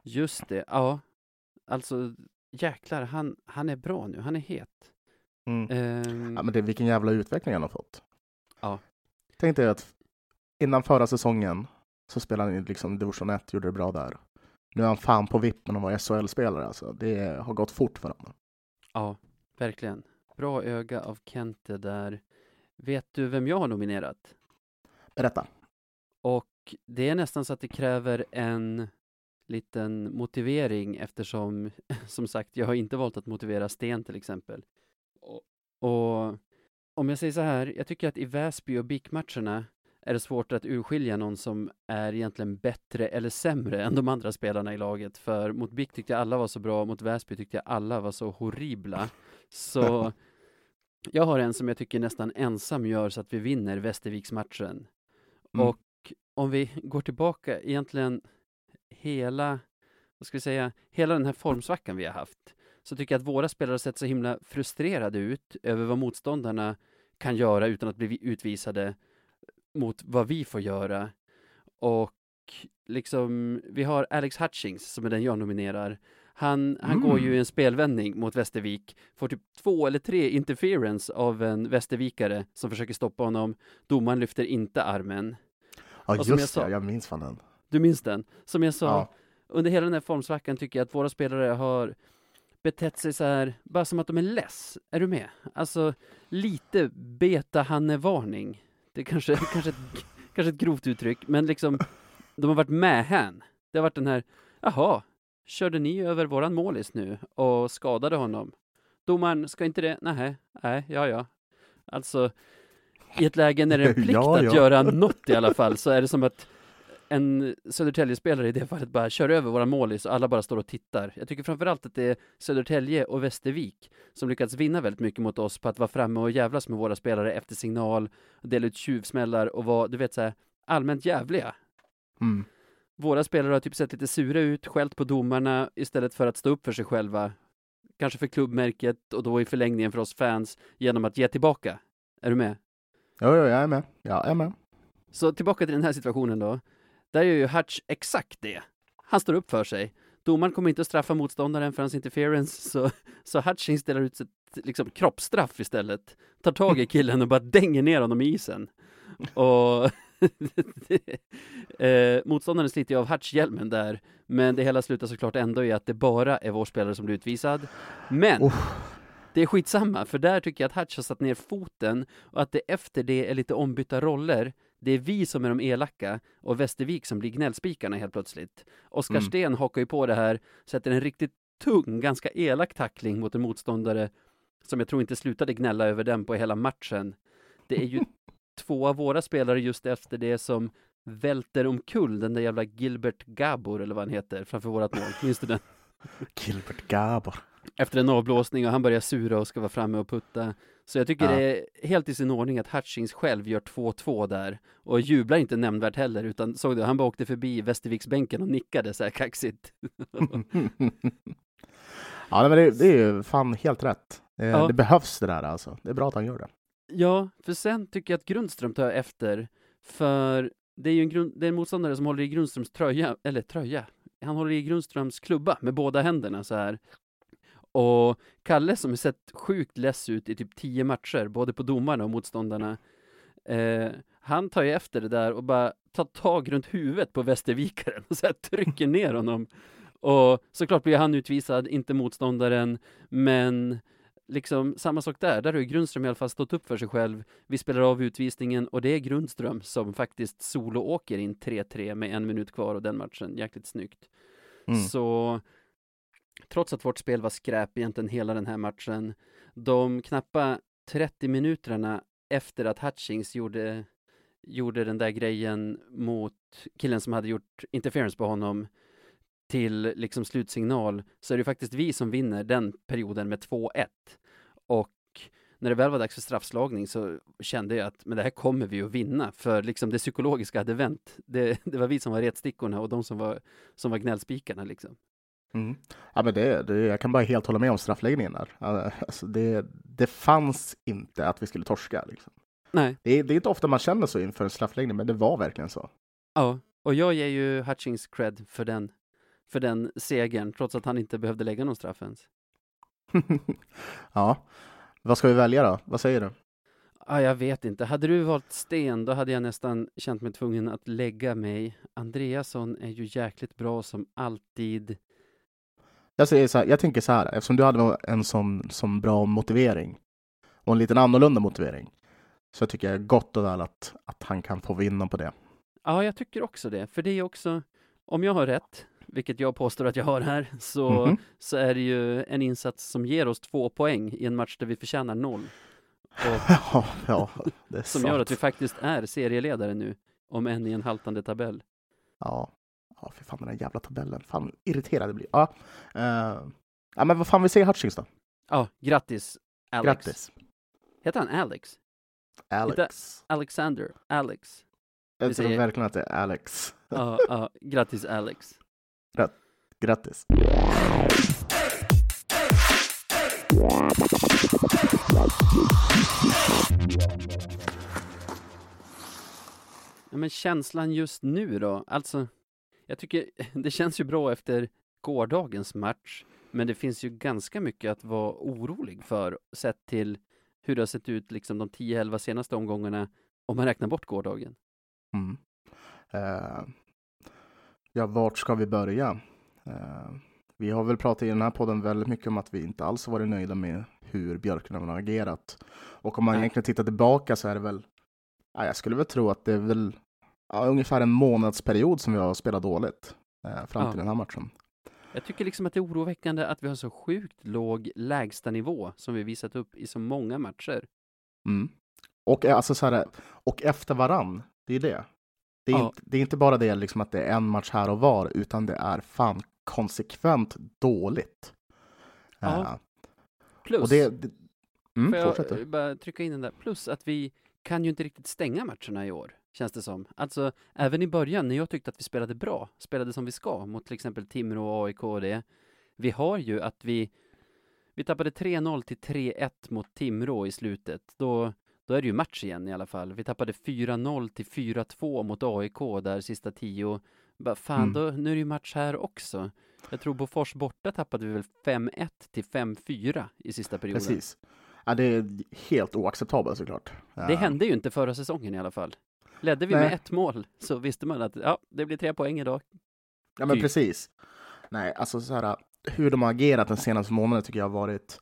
Just det, ja. Alltså, jäklar, han, han är bra nu, han är het. Mm. Ehm, Ja, men det vilken jävla utveckling han har fått. Ja. Tänk dig att innan förra säsongen så spelade han i liksom division 1, gjorde det bra där. Nu är han fan på vippen att vara SHL-spelare alltså. Det har gått fort för honom. Ja, verkligen. Bra öga av Kente där. Vet du vem jag har nominerat? Berätta. Och det är nästan så att det kräver en liten motivering eftersom, som sagt, jag har inte valt att motivera Sten till exempel. Och, om jag säger så här, jag tycker att i Väsby och BIK-matcherna är det svårt att urskilja någon som är egentligen bättre eller sämre än de andra spelarna i laget. För mot BIK tyckte jag alla var så bra, mot Väsby tyckte jag alla var så horribla. Så jag har en som jag tycker nästan ensam gör så att vi vinner Västerviksmatchen. Mm. Och om vi går tillbaka egentligen hela, vad ska vi säga, hela den här formsvackan vi har haft, så tycker jag att våra spelare har sett så himla frustrerade ut över vad motståndarna kan göra utan att bli utvisade mot vad vi får göra. Och liksom, vi har Alex Hutchings som är den jag nominerar. Han, han går ju Mm. i en spelvändning mot Västervik, får typ två eller tre interference av en västervikare som försöker stoppa honom. Domaren lyfter inte armen. Ja, jag just sa- det. Jag minns fan den. Du minns den? Som jag sa, Ja. under hela den här formsvackan tycker jag att våra spelare har betett sig så här, bara som att de är less. Är du med? Alltså, lite beta-Hanne-varning. Det är kanske, kanske, ett, kanske ett grovt uttryck, men liksom, de har varit med hän. Det har varit den här, jaha, körde ni över våran målis nu och skadade honom? Domaren, ska inte det? Nej, nej, ja, ja. Alltså, i ett läge när det är en plikt Ja, att ja. göra något i alla fall, så är det som att en Södertälje-spelare i det fallet bara kör över våra målis och alla bara står och tittar. Jag tycker framförallt att det är Södertälje och Västervik som lyckats vinna väldigt mycket mot oss på att vara framme och jävlas med våra spelare efter signal, dela ut tjuvsmällar och vara, du vet så här, allmänt jävliga. Mm. Våra spelare har typ sett lite sura ut, skällt på domarna istället för att stå upp för sig själva. Kanske för klubbmärket och då i förlängningen för oss fans genom att ge tillbaka. Är du med? Jo, jo, jag är med. Jag är med. Så tillbaka till den här situationen då. Där gör ju Hutch exakt det. Han står upp för sig. Domaren kommer inte att straffa motståndaren för hans interference, så, så Hutchings delar ut ett liksom, kroppsstraff istället. Tar tag i killen och bara dänger ner honom i isen. Och eh, motståndaren sliter ju av Hutch-hjälmen där, men det hela slutar såklart ändå i att det bara är vår spelare som blir utvisad. Men Uff. det är skitsamma, för där tycker jag att Hutch har satt ner foten och att det efter det är lite ombytta roller. Det är vi som är de elaka och Västervik som blir gnällspikarna helt plötsligt. Oskar Mm. Sten hakar ju på det här, sätter en riktigt tung, ganska elak tackling mot en motståndare som jag tror inte slutade gnälla över den på hela matchen. Det är ju två av våra spelare just efter det som välter omkull den där jävla Gilbert Gabor eller vad han heter framför vårat mål. Minns du den? Gilbert Gabor. efter en avblåsning och han börjar sura och ska vara framme och putta. Så jag tycker Ja. det är helt i sin ordning att Hutchings själv gör 2-2 där och jublar inte nämnvärt heller utan såg du, han bara åkte förbi Västerviksbänken och nickade så här kaxigt. ja, men det, det är ju fan helt rätt. Eh, Ja. Det behövs det där alltså. Det är bra att han gör det. Ja, för sen tycker jag att Grundström tar efter för det är ju en, grund, det är en motståndare som håller i Grundströms tröja, eller tröja, han håller i Grundströms klubba med båda händerna så här. Och Kalle som sett sjukt less ut i typ tio matcher, både på domarna och motståndarna, eh, han tar ju efter det där och bara tar tag runt huvudet på Västervikaren och så trycker ner honom. Och såklart blir han utvisad, inte motståndaren, men liksom samma sak där, där har ju Grundström i alla fall stått upp för sig själv. Vi spelar av utvisningen och det är Grundström som faktiskt solo åker in 3-3 med en minut kvar och den matchen, jäkligt snyggt. Mm. Så trots att vårt spel var skräp egentligen hela den här matchen, de knappa 30 minuterna efter att Hutchings gjorde, gjorde den där grejen mot killen som hade gjort interference på honom till liksom slutsignal så är det faktiskt vi som vinner den perioden med 2-1. Och när det väl var dags för straffslagning så kände jag att men det här kommer vi att vinna för liksom det psykologiska hade vänt. Det, det var vi som var retstickorna och de som var, som var gnällspikarna liksom. Mm. Ja, men det, det, jag kan bara helt hålla med om straffläggningen där. Alltså det, det fanns inte att vi skulle torska. Liksom. Nej. Det, det är inte ofta man känner så inför en straffläggning, men det var verkligen så. Ja, och jag ger ju Hutchings cred för den, för den segern, trots att han inte behövde lägga någon straff ens. ja, vad ska vi välja då? Vad säger du? Ja, jag vet inte. Hade du valt Sten, då hade jag nästan känt mig tvungen att lägga mig. Andreasson är ju jäkligt bra som alltid. Jag, säger så här, jag tänker så här, eftersom du hade en sån, sån bra motivering och en liten annorlunda motivering så tycker jag gott och väl att, att han kan få vinna på det. Ja, jag tycker också det, för det är också, om jag har rätt, vilket jag påstår att jag har här, så, mm -hmm. så är det ju en insats som ger oss två poäng i en match där vi förtjänar noll. ja, ja, det är som sant. gör att vi faktiskt är serieledare nu, om än i en haltande tabell. Ja, ja för fan den där jävla tabellen. Fan irriterad jag blir. Ja, uh, ja, men vad fan vi säger Hutchings då? Ja, grattis Alex. Grattis. Heter han Alex? Alex. Alexander, Alex. Jag Vi tror säger- verkligen att det är Alex. Ja, ja, grattis Alex. Grattis. Ja, men känslan just nu då? Alltså, jag tycker det känns ju bra efter gårdagens match, men det finns ju ganska mycket att vara orolig för sett till hur det har sett ut liksom de 10-11 senaste omgångarna om man räknar bort gårdagen. Mm. Eh, ja, vart ska vi börja? Eh, vi har väl pratat i den här podden väldigt mycket om att vi inte alls varit nöjda med hur Björklöven har agerat. Och om man Nej. egentligen tittar tillbaka så är det väl, ja, jag skulle väl tro att det är väl ja, ungefär en månadsperiod som vi har spelat dåligt eh, fram Ja. till den här matchen. Jag tycker liksom att det är oroväckande att vi har så sjukt låg lägstanivå som vi visat upp i så många matcher. Mm. Och, eh, alltså, så här, och efter varann, det är det. Det är, Ja. inte, det är inte bara det liksom att det är en match här och var, utan det är fan konsekvent dåligt. Ja. Eh, Plus, och det, det mm, får jag bara trycka in den där, plus att vi kan ju inte riktigt stänga matcherna i år, känns det som. Alltså, även i början när jag tyckte att vi spelade bra, spelade som vi ska mot till exempel Timrå och AIK och det. Vi har ju att vi, vi tappade 3-0 till 3-1 mot Timrå i slutet. Då, då är det ju match igen i alla fall. Vi tappade 4-0 till 4-2 mot AIK där sista tio. Bara, fan, Mm. då, nu är det ju match här också. Jag tror Bofors borta tappade vi väl 5-1 till 5-4 i sista perioden. Precis. Ja, det är helt oacceptabelt såklart. Det hände ju inte förra säsongen i alla fall. Ledde vi Nej. med ett mål så visste man att ja, det blir tre poäng idag. Ja, men typ. precis. Nej, alltså så här, hur de har agerat den senaste månaden tycker jag har varit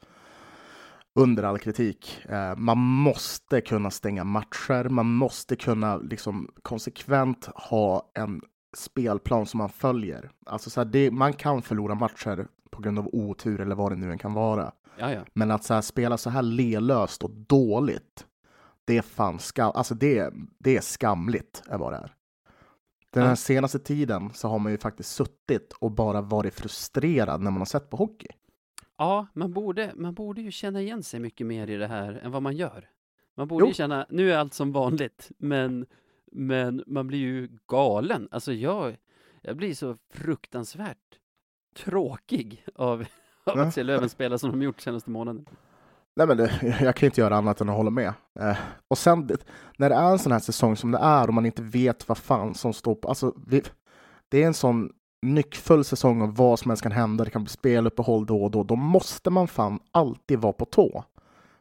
under all kritik. Eh, man måste kunna stänga matcher, man måste kunna liksom konsekvent ha en spelplan som man följer. Alltså så här, det, man kan förlora matcher på grund av otur eller vad det nu än kan vara. Ja, ja. Men att så här, spela så här lelöst och dåligt, det är fan skam, alltså det, det är skamligt är vad det är. Den här Ja. senaste tiden så har man ju faktiskt suttit och bara varit frustrerad när man har sett på hockey. Ja, man borde, man borde ju känna igen sig mycket mer i det här än vad man gör. Man borde Jo. ju känna, nu är allt som vanligt, men, men man blir ju galen. Alltså jag, jag blir så fruktansvärt tråkig av, av att se Löven spela som de gjort senaste månaden. Nej, men det, jag kan inte göra annat än att hålla med. Eh, och sen när det är en sån här säsong som det är och man inte vet vad fan som står på, alltså vi, det är en sån nyckfull säsong och vad som helst kan hända, det kan bli speluppehåll då och då, då måste man fan alltid vara på tå.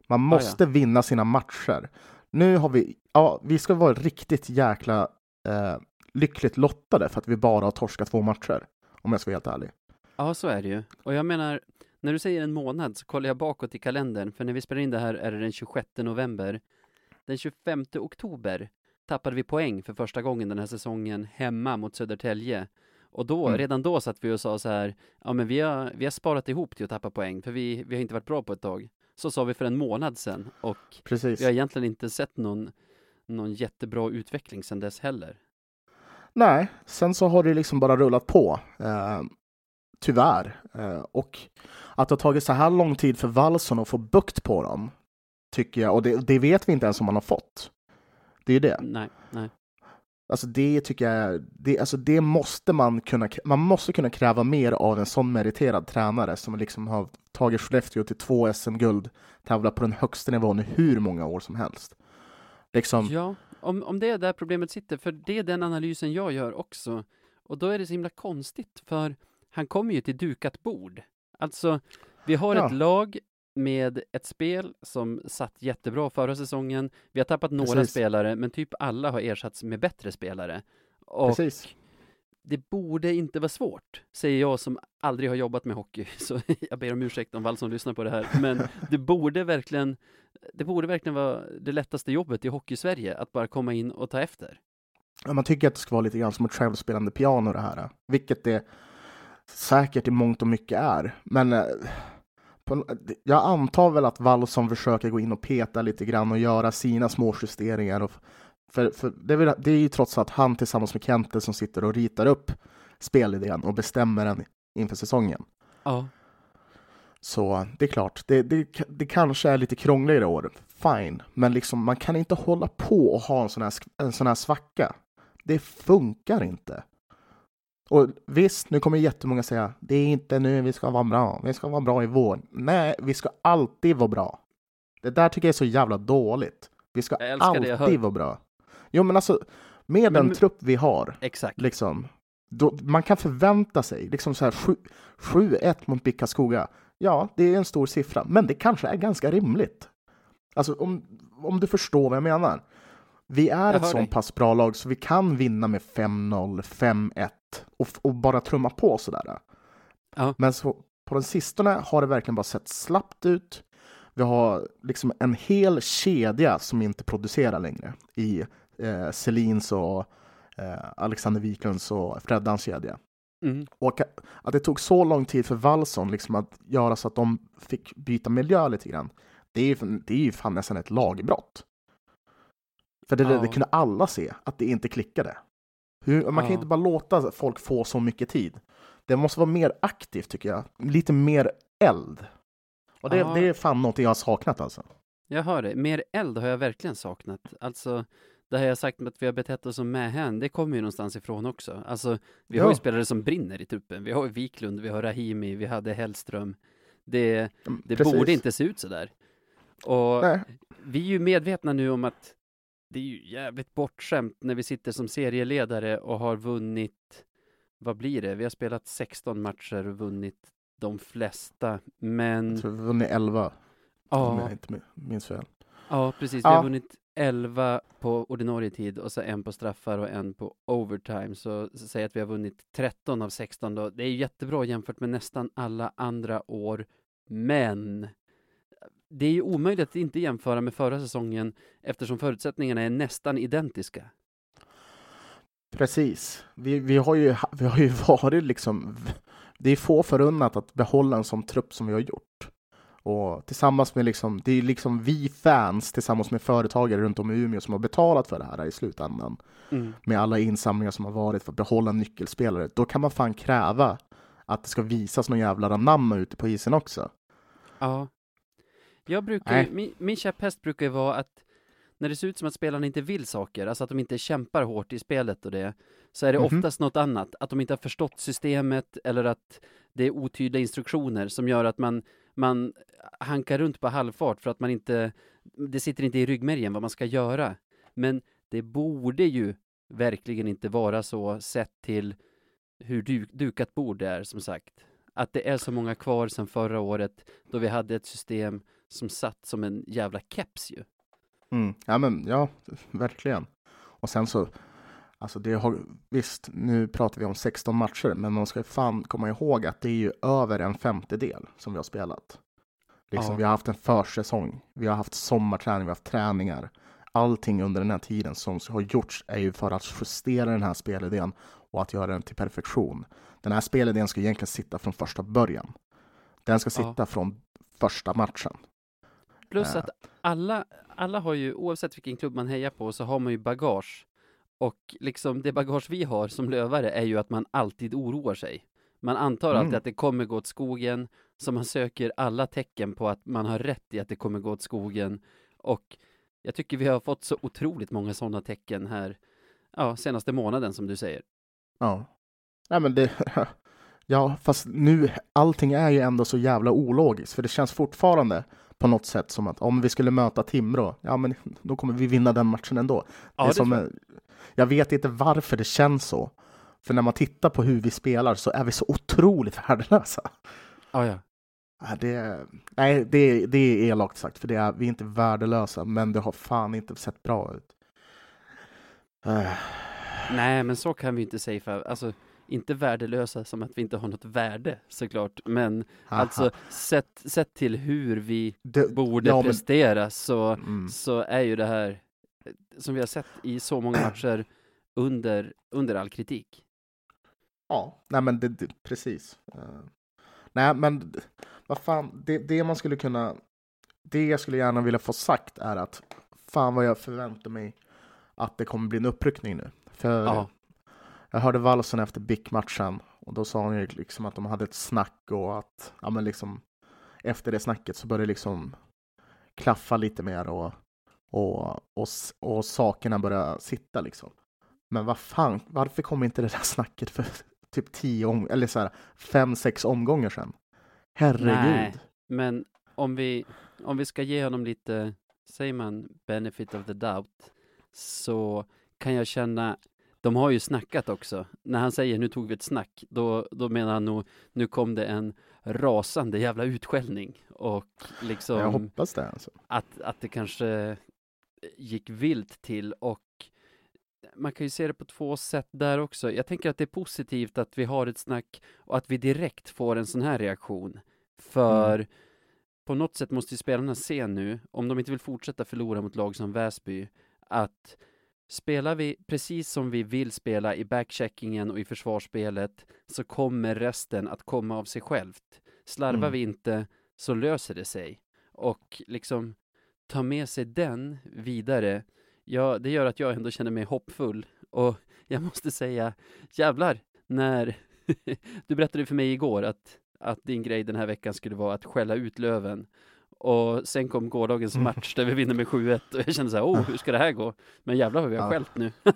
Man måste ja. vinna sina matcher. Nu har vi, ja, vi ska vara riktigt jäkla eh, lyckligt lottade för att vi bara har torskat två matcher, om jag ska vara helt ärlig. Ja, så är det ju. Och jag menar, när du säger en månad så kollar jag bakåt i kalendern, för när vi spelar in det här är det den 26 november. Den 25 oktober tappade vi poäng för första gången den här säsongen hemma mot Södertälje. Och då, Mm. redan då satt vi och sa så här, ja men vi har, vi har sparat ihop till att tappa poäng, för vi, vi har inte varit bra på ett tag. Så sa vi för en månad sedan, och Precis. vi har egentligen inte sett någon, någon jättebra utveckling sedan dess heller. Nej, sen så har det liksom bara rullat på. Eh, tyvärr. Eh, och att det har tagit så här lång tid för Wallson att få bukt på dem, tycker jag, och det, det vet vi inte ens om man har fått. Det är ju det. Nej, nej. Alltså det tycker jag, det, alltså det måste man kunna, man måste kunna kräva mer av en sån meriterad tränare som liksom har tagit Skellefteå till två SM-guld, tävlat på den högsta nivån i hur många år som helst. Liksom, Ja, om, om det är där problemet sitter, för det är den analysen jag gör också. Och då är det så himla konstigt, för han kommer ju till dukat bord. Alltså, vi har Ja. ett lag med ett spel som satt jättebra förra säsongen. Vi har tappat några Precis. spelare, men typ alla har ersatts med bättre spelare. Och precis. det borde inte vara svårt, säger jag som aldrig har jobbat med hockey. Så jag ber om ursäkt om Wall lyssnar på det här. Men det borde verkligen, det borde verkligen vara det lättaste jobbet i Hockey-Sverige, att bara komma in och ta efter. Ja, man tycker att det ska vara lite grann som ett självspelande piano det här, vilket det säkert i mångt och mycket är. Men eh, på, jag antar väl att Wallson försöker gå in och peta lite grann och göra sina små justeringar. Och, för för det, är väl, det är ju trots allt han tillsammans med Kente som sitter och ritar upp spelidén och bestämmer den inför säsongen. Ja, Så det är klart, det, det, det kanske är lite krångligare år, fine. Men liksom, man kan inte hålla på och ha en sån här, en sån här svacka. Det funkar inte. Och visst, nu kommer jättemånga säga det är inte nu vi ska vara bra, vi ska vara bra i vår. Nej, vi ska alltid vara bra. Det där tycker jag är så jävla dåligt. Vi ska alltid vara bra. Jo, men alltså, med Men- den trupp vi har, exakt. liksom, då, man kan förvänta sig, liksom så här sju- 7-1 mot Bickaskoga. Ja, det är en stor siffra, men det kanske är ganska rimligt. Alltså om, om du förstår vad jag menar. Vi är Jag ett så pass bra lag så vi kan vinna med 5-0, 5-1 och, och bara trumma på sådär. Ja. Men så, på den sistone har det verkligen bara sett slappt ut. Vi har liksom en hel kedja som inte producerar längre i eh, Selins och eh, Alexander Wiklunds och Freddans kedja. Mm. Och att det tog så lång tid för Wallson liksom att göra så att de fick byta miljö lite grann. Det är ju, det är ju fan nästan ett lagbrott. För det, Ja. det kunde alla se, att det inte klickade. Hur, man kan Ja. inte bara låta folk få så mycket tid. Det måste vara mer aktivt tycker jag. Lite mer eld. Och det, Ja. det är fan något jag har saknat alltså. Jag hör det. Mer eld har jag verkligen saknat. Alltså, det här jag sagt med att vi har betett oss som mähän, det kommer ju någonstans ifrån också. Alltså, vi har ju Ja. spelare som brinner i truppen. Vi har ju Wiklund, vi har Rahimi, vi hade Hellström. Det, Mm, det precis. borde inte se ut så där. Och Nej. vi är ju medvetna nu om att det är ju jävligt bortskämt när vi sitter som serieledare och har vunnit, vad blir det? Vi har spelat 16 matcher och vunnit de flesta, men Jag tror vi har vunnit 11, om ja, jag inte minns fel. ja precis, vi har Ja. vunnit 11 på ordinarie tid och så en på straffar och en på overtime, så, så säg att vi har vunnit 13 av 16 då. Det är jättebra jämfört med nästan alla andra år, men det är ju omöjligt att inte jämföra med förra säsongen eftersom förutsättningarna är nästan identiska. Precis. Vi, vi, har ju, vi har ju varit liksom... Det är få förunnat att behålla en sån trupp som vi har gjort. Och tillsammans med liksom, det är liksom vi fans tillsammans med företagare runt om i Umeå som har betalat för det här i slutändan. Med alla insamlingar som har varit för att behålla nyckelspelare. Då kan man fan kräva att det ska visas någon jävla namn ute på isen också. Ja. Jag brukar min, min käpphäst brukar ju vara att när det ser ut som att spelarna inte vill saker, alltså att de inte kämpar hårt i spelet och det, så är det Mhm. oftast något annat. Att de inte har förstått systemet eller att det är otydliga instruktioner som gör att man, man hankar runt på halvfart för att man inte, det sitter inte i ryggmärgen vad man ska göra. Men det borde ju verkligen inte vara så sett till hur du, dukat bord det är som sagt. Att det är så många kvar sedan förra året då vi hade ett system som satt som en jävla keps ju. Mm. Ja, men ja, verkligen. Och sen så, alltså det har, visst, nu pratar vi om 16 matcher, men man ska fan komma ihåg att det är ju över en femtedel som vi har spelat. Liksom, Ja. Vi har haft en försäsong, vi har haft sommarträning, vi har haft träningar. Allting under den här tiden som har gjorts är ju för att justera den här spelidén och att göra den till perfektion. Den här spelidén ska egentligen sitta från första början. Den ska Ja. sitta från första matchen. Plus att alla, alla har ju, oavsett vilken klubb man hejar på, så har man ju bagage. Och liksom det bagage vi har som lövare är ju att man alltid oroar sig. Man antar alltid Mm. att det kommer gå åt skogen, så man söker alla tecken på att man har rätt i att det kommer gå åt skogen. Och jag tycker vi har fått så otroligt många sådana tecken här, ja, senaste månaden som du säger. Ja. Nej, men det... Ja, fast nu, allting är ju ändå så jävla ologiskt, för det känns fortfarande på något sätt som att om vi skulle möta Timrå, ja men då kommer vi vinna den matchen ändå. Ja, det är som, jag. jag vet inte varför det känns så. För när man tittar på hur vi spelar så är vi så otroligt värdelösa. Ja, ja. Det, nej, det, det är elakt sagt, för det är, vi är inte värdelösa, men det har fan inte sett bra ut. Eh, Nej, men så kan vi inte säga för, alltså, inte värdelösa som att vi inte har något värde såklart, men haha. Alltså sett, sett till hur vi det, borde ja, men- prestera så, mm, så är ju det här eh, som vi har sett i så många matcher under, under all kritik. Ja, nej men det, det, precis. Eh, nej men vad fan, det, det man skulle kunna, det jag skulle gärna vilja få sagt är att fan vad jag förväntar mig att det kommer bli en uppryckning nu. För Ja jag hörde Wallson efter BIK-matchen och då sa han ju liksom att de hade ett snack och att, ja men liksom efter det snacket så började det liksom klaffa lite mer och, och, och, och sakerna började sitta liksom. Men vad fan, varför kom inte det där snacket för typ tio om, eller så här, fem, sex omgångar sedan? Herregud. Nej. Men om vi, om vi ska ge honom lite, säger man benefit of the doubt, så kan jag känna, de har ju snackat också. När han säger nu tog vi ett snack, då, då menar han nog, nu kom det en rasande jävla utskällning och liksom Jag hoppas det. Alltså. att, att det kanske gick vilt till och man kan ju se det på två sätt där också. Jag tänker att det är positivt att vi har ett snack och att vi direkt får en sån här reaktion. För på något sätt måste ju spelarna se nu, om de inte vill fortsätta förlora mot lag som Väsby, att spelar vi precis som vi vill spela i backcheckingen och i försvarsspelet så kommer resten att komma av sig självt. Slarvar Mm. vi inte så löser det sig. Och liksom ta med sig den vidare, ja, det gör att jag ändå känner mig hoppfull. Och jag måste säga, jävlar, när du berättade för mig igår att, att din grej den här veckan skulle vara att skälla ut Löven. Och sen kom gårdagens Mm. match där vi vinner med 7-1 och jag kände så här, oh, hur ska det här gå? Men jävlar vad vi har Ja. skällt nu.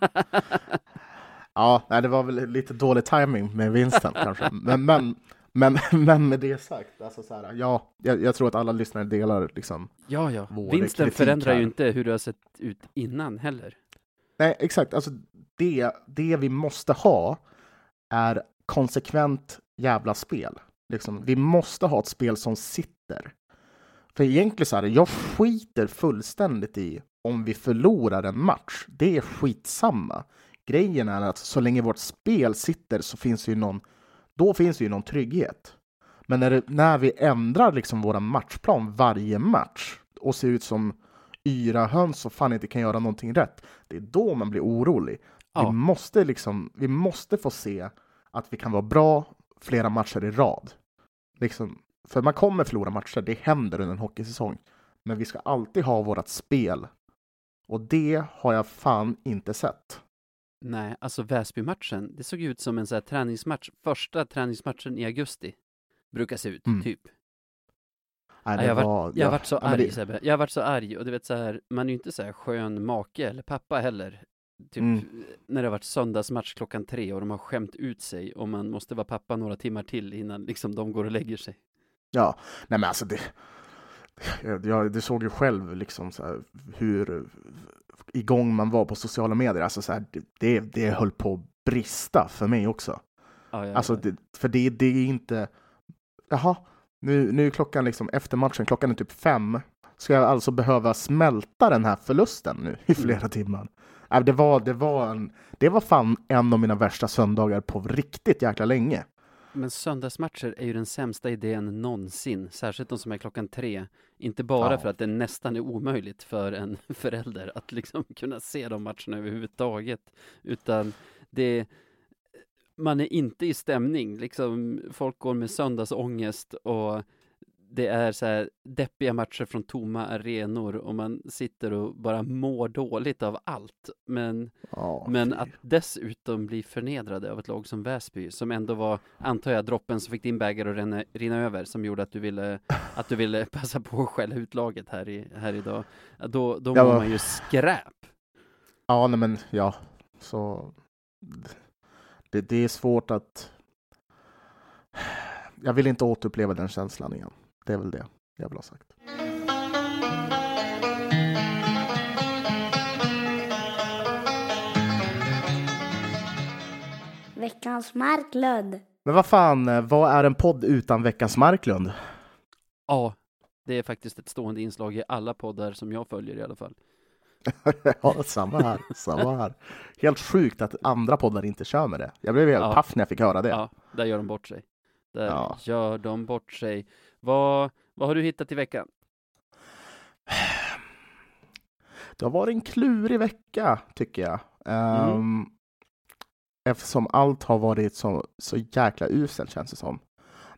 Ja, nej, det var väl lite dålig timing med vinsten kanske. Men, men, men, men med det sagt, alltså så här, ja, jag, jag tror att alla lyssnare delar liksom. ja, ja. Vinsten förändrar ju här. inte hur det har sett ut innan heller. Nej, exakt. Alltså det, det vi måste ha är konsekvent jävla spel. Liksom, vi måste ha ett spel som sitter. För egentligen så här, jag skiter fullständigt i om vi förlorar en match. Det är skitsamma. Grejen är att så länge vårt spel sitter så finns det ju någon, då finns det ju någon trygghet. Men när, det, när vi ändrar liksom våra matchplan varje match och ser ut som yra höns och fan inte kan göra någonting rätt, det är då man blir orolig. Ja. Vi, måste liksom, vi måste få se att vi kan vara bra flera matcher i rad. Liksom, för man kommer förlora matcher, det händer under en hockeysäsong. Men vi ska alltid ha vårt spel. Och det har jag fan inte sett. Nej, alltså Väsby-matchen, det såg ut som en så här träningsmatch, första träningsmatchen i augusti. Brukar se ut, Mm. typ. Nej, jag, var, var- jag ja, varit så ja, arg det- Sebbe, jag varit så arg och du vet så här, man är ju inte så här skön make eller pappa heller. Typ Mm. när det har varit söndagsmatch klockan tre och de har skämt ut sig och man måste vara pappa några timmar till innan liksom de går och lägger sig. Ja, nej men alltså det... Jag, du såg ju själv liksom så här, hur igång man var på sociala medier. Alltså så här, det, det, höll på att brista för mig också. Ja, ja, Alltså, det, för det, det är inte... Jaha, nu, nu är klockan liksom efter matchen, klockan är typ fem. Ska jag alltså behöva smälta den här förlusten nu i flera Mm. timmar? Äh, det, var, det, var en, det var fan en av mina värsta söndagar på riktigt jäkla länge. Men söndagsmatcher är ju den sämsta idén någonsin, särskilt de som är klockan tre. Inte bara Ja. för att det nästan är omöjligt för en förälder att liksom kunna se de matcherna överhuvudtaget, utan det man är inte i stämning, liksom folk går med söndagsångest och det är så här deppiga matcher från tomma arenor och man sitter och bara mår dåligt av allt. Men Ja, men att dessutom bli förnedrade av ett lag som Väsby, som ändå var, antar jag, droppen som fick din bägare att rinna, rinna över, som gjorde att du ville, att du ville passa på att skälla ut laget här, i, här idag. Då, då Ja, mår man ju skräp. Ja, nej men ja, så... Det, det är svårt att... Jag vill inte återuppleva den känslan igen. Det är väl det jag vill ha sagt. Veckans Marklund. Men vad fan, eh, vad är en podd utan veckans Marklund? Ja, det är faktiskt ett stående inslag i alla poddar som jag följer i alla fall. ja, samma här, samma här. Helt sjukt att andra poddar inte kör med det. Jag blev helt Ja. paff när jag fick höra det. Ja, där gör de bort sig. Där Ja. gör de bort sig. Vad, vad har du hittat i veckan? Det har varit en klurig vecka, tycker jag. Ehm, Eftersom allt har varit så, så jäkla uselt, känns det som.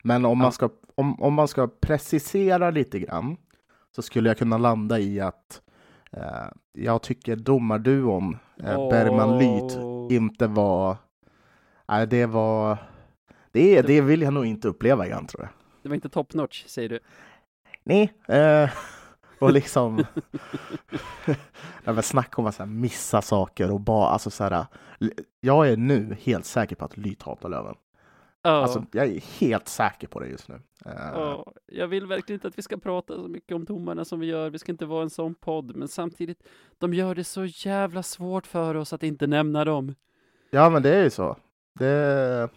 Men om, Ja. man ska, om, om man ska precisera lite grann så skulle jag kunna landa i att eh, jag tycker domarduon eh, Bergman-Lyth Åh. inte var... Nej, det var... Det, det vill jag nog inte uppleva igen, tror jag. Det var inte top notch, säger du. Nej. Eh, och liksom... men snacka om att så här, missa saker och bara... Alltså, så här, jag är nu helt säker på att Lyth hatar Löven. Ja. Alltså, jag är helt säker på det just nu. Ja, jag vill verkligen inte att vi ska prata så mycket om domarna som vi gör. Vi ska inte vara en sån podd, men samtidigt, de gör det så jävla svårt för oss att inte nämna dem. Ja, men det är ju så. Det...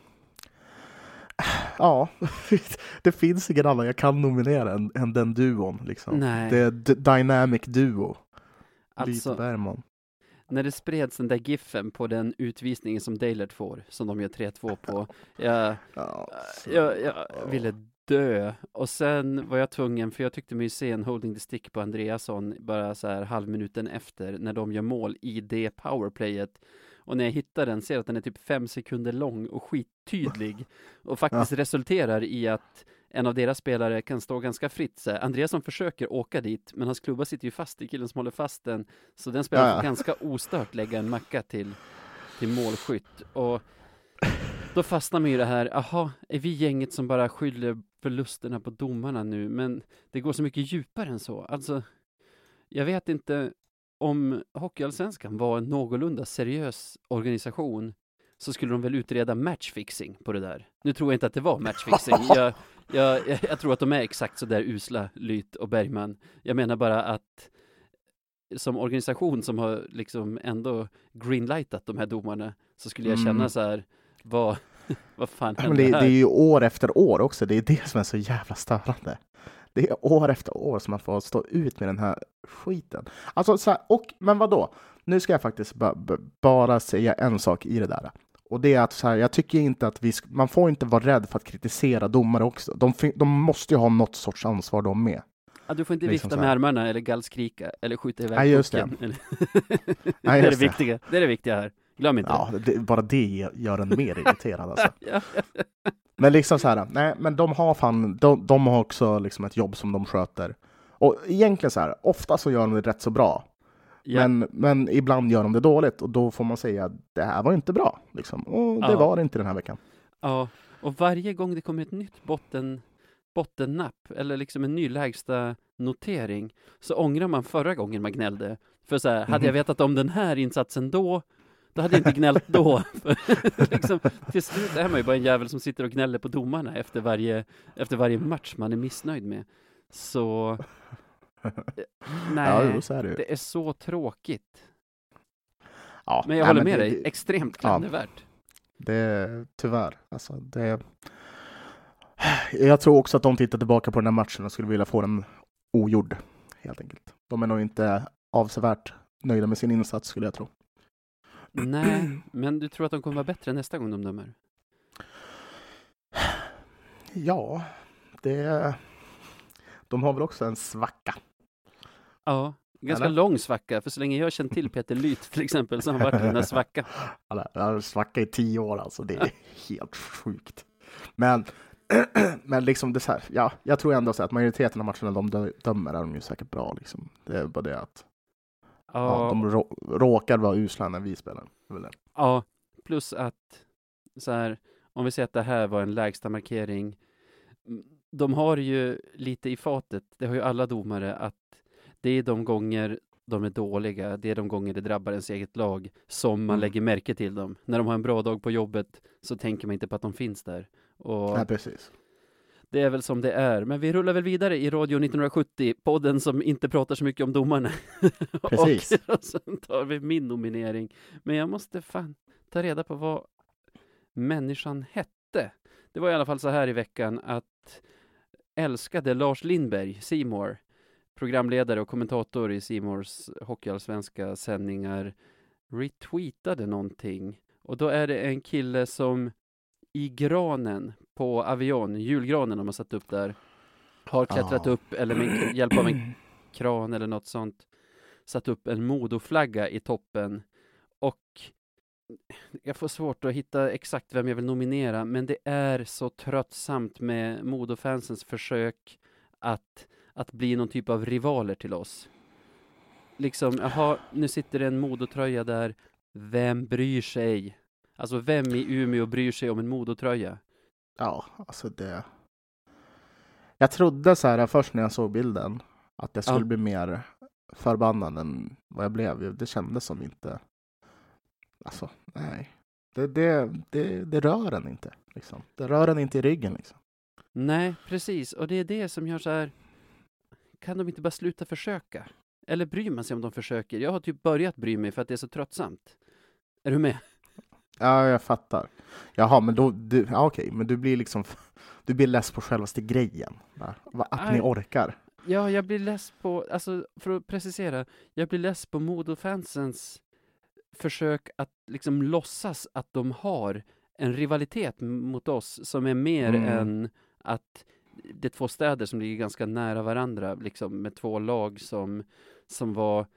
Ja, det finns ingen annan jag kan nominera än, än den duon. Liksom. Nej. Det är d- Dynamic Duo. Alltså, och Bergman. när det spreds den där giffen på den utvisningen som Dalert får, som de gör 3-2 på, jag, Ja, så- jag, jag ville dö. Och sen var jag tvungen, för jag tyckte mig se en holding the stick på Andreasson bara så här halvminuten efter, när de gör mål i det powerplayet. Och när jag hittar den ser jag att den är typ fem sekunder lång och skittydlig. Och faktiskt resulterar i att en av deras spelare kan stå ganska fritt. Så. Andreasson försöker åka dit, men hans klubba sitter ju fast i killen som håller fast den. Så den spelaren Ja, ja. får ganska ostört lägga en macka till, till målskytt. Och då fastnar man ju i det här, aha, är vi gänget som bara skyller förlusterna på domarna nu? Men det går så mycket djupare än så. Alltså, jag vet inte om Hockeyallsvenskan var en någorlunda seriös organisation så skulle de väl utreda matchfixing på det där. Nu tror jag inte att det var matchfixing. Jag, jag, jag, jag tror att de är exakt så där usla, Lyth och Bergman. Jag menar bara att som organisation som har liksom ändå greenlightat de här domarna så skulle jag känna Mm. så här, vad, vad fan Men hände det, det här? är ju år efter år också. Det är det som är så jävla störande. Det är år efter år som man får stå ut med den här skiten. Alltså, så här, och, men vad då? Nu ska jag faktiskt ba, ba, bara säga en sak i det där. Och det är att så här, jag tycker inte att vi, man får inte vara rädd för att kritisera domare också. De, de måste ju ha något sorts ansvar de med. Ja, du får inte liksom vifta med armarna eller gallskrika eller skjuta iväg Nej, just det. pucken. Det är det just det. viktiga. Det är det viktiga här. Glöm inte Ja, det, bara det gör en mer irriterad alltså. Ja. Men liksom så här, nej, men de har fan, de, de har också liksom ett jobb som de sköter. Och egentligen så här, ofta så gör de det rätt så bra. Ja. Men, men ibland gör de det dåligt och då får man säga att det här var inte bra. Liksom. Och det Ja. var det inte den här veckan. Ja, och varje gång det kommer ett nytt botten, bottennapp eller liksom en ny lägsta notering så ångrar man förra gången man gnällde. För så här, hade jag Mhm. vetat om den här insatsen då, då hade jag inte gnällt då. Liksom, till slut är man ju bara en jävel som sitter och gnäller på domarna efter varje, efter varje match man är missnöjd med. Så, eh, Ja, nej, jo, så är det det är så tråkigt. Ja, Men jag nej, håller med det- dig, extremt Ja. klandervärt. Det tyvärr. Alltså, det, jag tror också att de tittar tillbaka på den här matchen och skulle vilja få den ogjord, helt enkelt. De är nog inte avsevärt nöjda med sin insats, skulle jag tro. Nej, men du tror att de kommer vara bättre nästa gång de dömer? Ja, det... De har väl också en svacka. Ja, ganska Eller? lång svacka, för så länge jag känt till Peter Lyth till exempel så har han varit i den där svackan. Han har svacka i tio år alltså, det är helt sjukt. Men, men liksom det här, ja, jag tror ändå så att majoriteten av matcherna de dö- dömer är de ju säkert bra liksom. Det är bara det att ja, Ja, de rå, råkar vara usla när vi spelar. Ja, plus att så här, om vi säger att det här var en lägsta markering. De har ju lite i fatet, det har ju alla domare, att det är de gånger de är dåliga, det är de gånger det drabbar ens eget lag som man Mm. lägger märke till dem. När de har en bra dag på jobbet så tänker man inte på att de finns där. Och Nej, precis. Det är väl som det är. Men vi rullar väl vidare i Radio 1970, podden som inte pratar så mycket om domarna. Precis. och, och sen tar vi min nominering. Men jag måste fan ta reda på vad människan hette. Det var i alla fall så här i veckan att älskade Lars Lindberg, Seymour, programledare och kommentator i Seymours hockeyallsvenska sändningar, retweetade någonting. Och då är det en kille som i granen på Avion, julgranen de har satt upp där, har klättrat Ah. upp, eller med hjälp av en kran eller något sånt, satt upp en Modoflagga i toppen. Och jag får svårt att hitta exakt vem jag vill nominera, men det är så tröttsamt med Modofansens försök att, att bli någon typ av rivaler till oss. Liksom, jaha, nu sitter det en Modotröja där, vem bryr sig? Alltså, vem i Umeå bryr sig om en Modotröja? Ja, alltså det... Jag trodde så här först när jag såg bilden att jag skulle Ja. bli mer förbannad än vad jag blev. Det kändes som inte... Alltså, nej. Det, det, det, det rör en inte. Liksom. Det rör en inte i ryggen. Liksom. Nej, precis. Och det är det som gör så här. Kan de inte bara sluta försöka? Eller bryr man sig om de försöker? Jag har typ börjat bry mig för att det är så tröttsamt. Är du med? Ja, jag fattar. Jaha, men då... Du, ja, okej, men du blir liksom... Du blir less på självaste grejen. Där. Att ni orkar. Ja, jag blir less på, alltså för att precisera, jag blir less på Modofansens försök att liksom låtsas att de har en rivalitet mot oss som är mer Mm. än att det är två städer som ligger ganska nära varandra, liksom med två lag som, som var,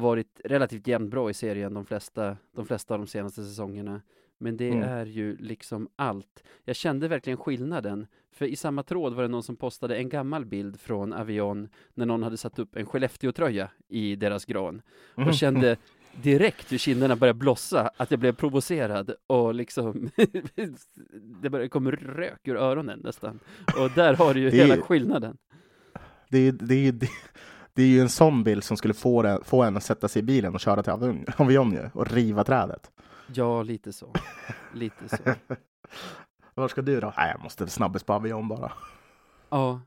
har varit relativt jämnt bra i serien de flesta, de flesta av de senaste säsongerna. Men det Mm. är ju liksom allt. Jag kände verkligen skillnaden. För i samma tråd var det någon som postade en gammal bild från Avion när någon hade satt upp en Skellefteå-tröja i deras gran och kände direkt hur kinderna började blossa, att jag blev provocerad och liksom det började komma rök ur öronen nästan. Och där har du ju Det är- hela skillnaden. Det är, ju- det, är, det, det är ju en sån bild som skulle få, det, få en att sätta sig i bilen och köra till ju, och riva trädet. Ja, lite så. Lite så. Var ska du då? Nej, jag måste snabbis på Avion bara. Ja.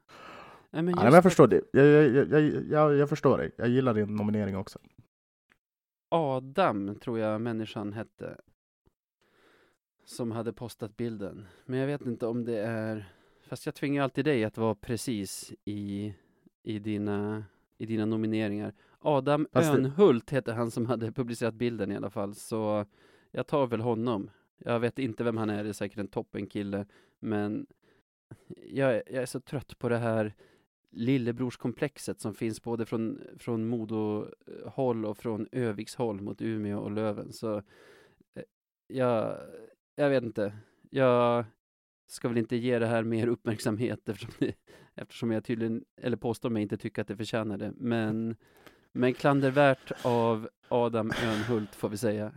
Nej, men Ja, men jag att förstår det. Jag, jag, jag, jag, jag, jag förstår dig. Jag gillar din nominering också. Adam, tror jag människan hette, som hade postat bilden. Men jag vet inte om det är, fast jag tvingar alltid dig att vara precis i, i, dina, i dina nomineringar. Adam Fast det- Önhult heter han som hade publicerat bilden i alla fall, så jag tar väl honom. Jag vet inte vem han är, det är säkert en toppenkille, men jag, är- jag är så trött på det här lillebrorskomplexet som finns både från, från Modo-håll och från Öviks håll mot Umeå och Löven. Så eh, jag, jag vet inte. Jag ska väl inte ge det här mer uppmärksamhet eftersom, det, eftersom jag tydligen, eller påstår mig inte tycka att det förtjänar det. Men, men klandervärt av Adam Önhult får vi säga.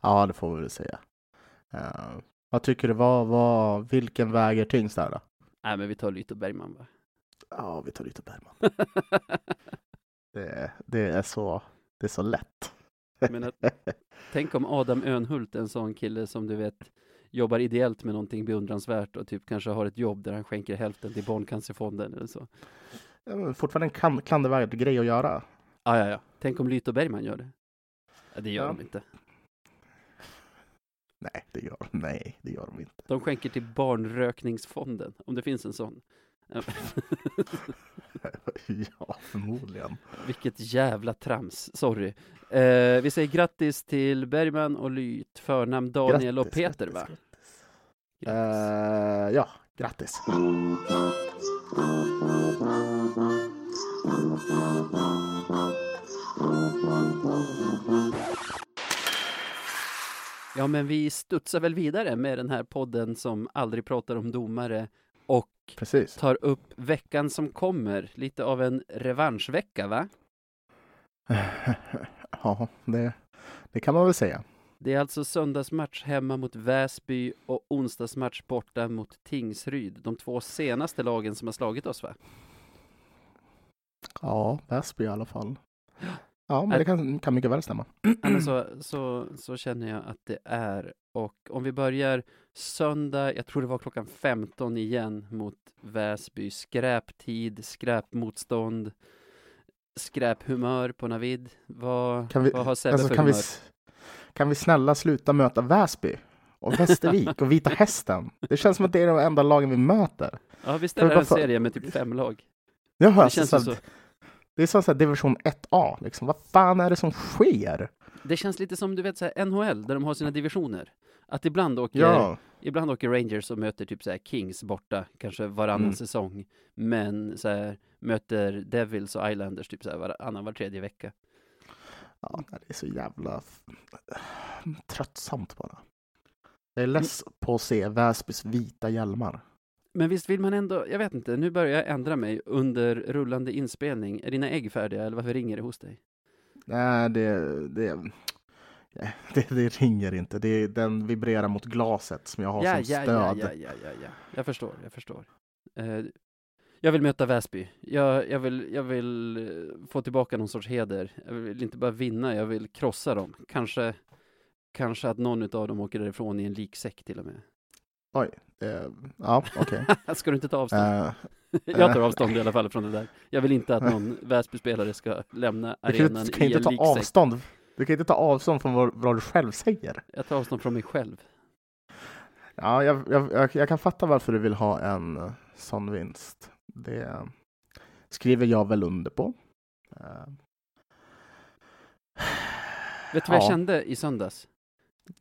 Ja, det får vi väl säga. Eh, vad tycker du? Vad, vad, vilken väger tyngst där då? Nej, men vi tar Lyto Bergman va? Ja, vi tar lite Bergman. Det, det är så, det är så lätt. Men att- Tänk om Adam Önhult, en sån kille som du vet jobbar ideellt med någonting beundransvärt och typ kanske har ett jobb där han skänker hälften till Barncancerfonden eller så. Ja, fortfarande en kan- klandervärd grej att göra. Ah, ja, ja. Tänk om Lyto Bergman gör det. Ja, det gör Ja. de inte. Nej, det gör, nej, det gör de inte. De skänker till barnrökningsfonden, om det finns en sån. ja, förmodligen. Vilket jävla trams, sorry. Eh, vi säger grattis till Bergman och Lyt, förnamn Daniel och Grattis, Peter grattis, va? Grattis. Eh, ja, grattis. Ja, men vi studsar väl vidare med den här podden som aldrig pratar om domare och Precis. tar upp veckan som kommer, lite av en revanschvecka va? ja, det, det kan man väl säga. Det är alltså söndagsmatch hemma mot Väsby och onsdagsmatch borta mot Tingsryd. De två senaste lagen som har slagit oss va? Ja, Väsby i alla fall. Ja, men det kan, kan mycket väl stämma. Så, så, så känner jag att det är. Och om vi börjar söndag, jag tror det var klockan 15 igen mot Väsby. Skräptid, skräpmotstånd, skräphumör på Navid. Vad, Kan vi- vad har Sebbe Alltså, för kan, vi, humör? s- kan vi snälla sluta möta Väsby och Västervik och Vita Hästen? Det känns som att det är de enda lagen vi möter. Ja, visst kan är vi det bara en serie med typ fem lag? Jag Det alltså känns så så. Det är som så division 1A. Liksom. Vad fan är det som sker? Det känns lite som du vet så här, NHL, där de har sina divisioner. Att ibland åker, Ja, ibland åker Rangers och möter typ så här Kings borta, kanske varannan Mm. säsong. Men så här, möter Devils och Islanders typ så här varannan, var tredje vecka. ja, det är så jävla tröttsamt bara. Jag är less på att se Väsbys vita hjälmar. Men visst vill man ändå, jag vet inte, nu börjar jag ändra mig under rullande inspelning. Är dina ägg färdiga eller varför ringer det hos dig? Nej, det, det, det, det ringer inte. Det, den vibrerar mot glaset som jag har Ja, som ja, stöd. ja, ja, ja, ja, ja. Jag förstår, jag förstår. Eh, jag vill möta Väsby. Jag, jag, vill, jag vill eh, få tillbaka någon sorts heder. Jag vill inte bara vinna, jag vill krossa dem. Kanske, kanske att någon av dem åker därifrån i en liksäck till och med. Eh, ja, okej. Ska du inte ta avstånd? Eh, jag tar avstånd i alla fall från det där. Jag vill inte att någon Väsby-spelare ska lämna du kan, arenan ju- kan i en inte ta avstånd. Du kan inte ta avstånd från vad, vad du själv säger. Jag tar avstånd från mig själv. Ja, jag, jag, jag, jag kan fatta varför du vill ha en eh, sån vinst. Det skriver jag väl under på. Eh, Vet du vad jag Ja. kände i söndags?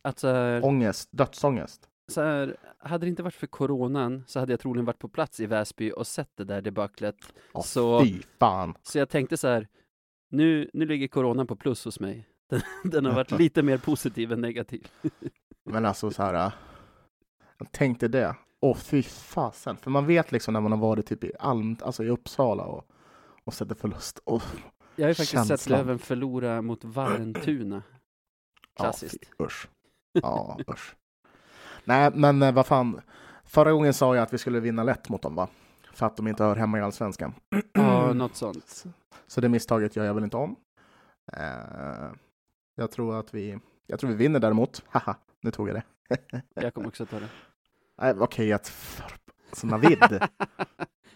Att så här, ångest, dödsångest. Så här, hade det inte varit för coronan så hade jag troligen varit på plats i Väsby och sett det där debaclet. Åh, Så- Fy fan. Så jag tänkte så här, nu, nu ligger coronan på plus hos mig. Den, den har varit lite mer positiv än negativ. Men alltså så här. eh, Jag tänkte det. Åh fy fasen. För man vet liksom när man har varit typ i Alm, alltså i Uppsala och, och sett en förlust. Och, Jag har ju faktiskt sett Känslan. Löven förlora mot Vallentuna. Klassiskt. Ja, fy, usch. Ja, usch. Nej, men eh, vad fan. Förra gången sa jag att vi skulle vinna lätt mot dem, va? För att de inte hör hemma i Allsvenskan. Ja, något sånt. Så det misstaget gör jag väl inte om. Eh, jag tror att vi, jag tror vi vinner däremot. Haha, nu tog jag det. Jag kommer också ta det. Nej, okej, att för... Alltså Navid.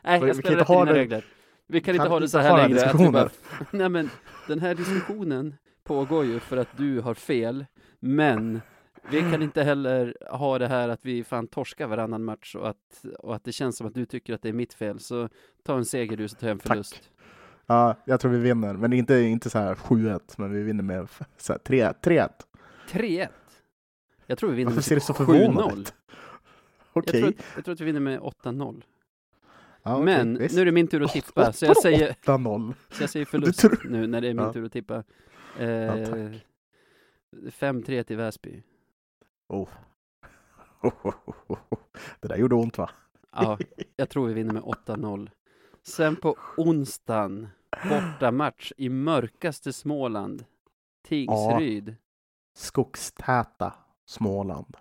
Nej, Vi jag kan spelar inte efter ha det- regler. Vi kan, kan inte ha det inte så här längre. Att bara, nej men, den här diskussionen pågår ju för att du har fel, men vi kan inte heller ha det här att vi fan torskar varannan match och att, och att det känns som att du tycker att det är mitt fel. Så ta en seger du, så tar jag en Tack. förlust. ja, jag tror vi vinner. Men inte, inte så här 7-1, men vi vinner med så här 3-1. 3-1. 3-1. Jag tror vi vinner Varför med ser du typ så förvånad 7-0. ut? Jag, Okej. tror att, jag tror att vi vinner med 8-0. Ja, okej, Men visst. nu är det min tur att tippa, så jag säger, 8-0. så jag säger förlust tror- nu när det är min Ja. tur att tippa. Ja, Eh, tack. 5-3 till Väsby. Oh. Det där gjorde ont va? Ja, jag tror vi vinner med 8-0. Sen på onsdagen, bortamatch i mörkaste Småland. Tingsryd. Skogstäta Småland.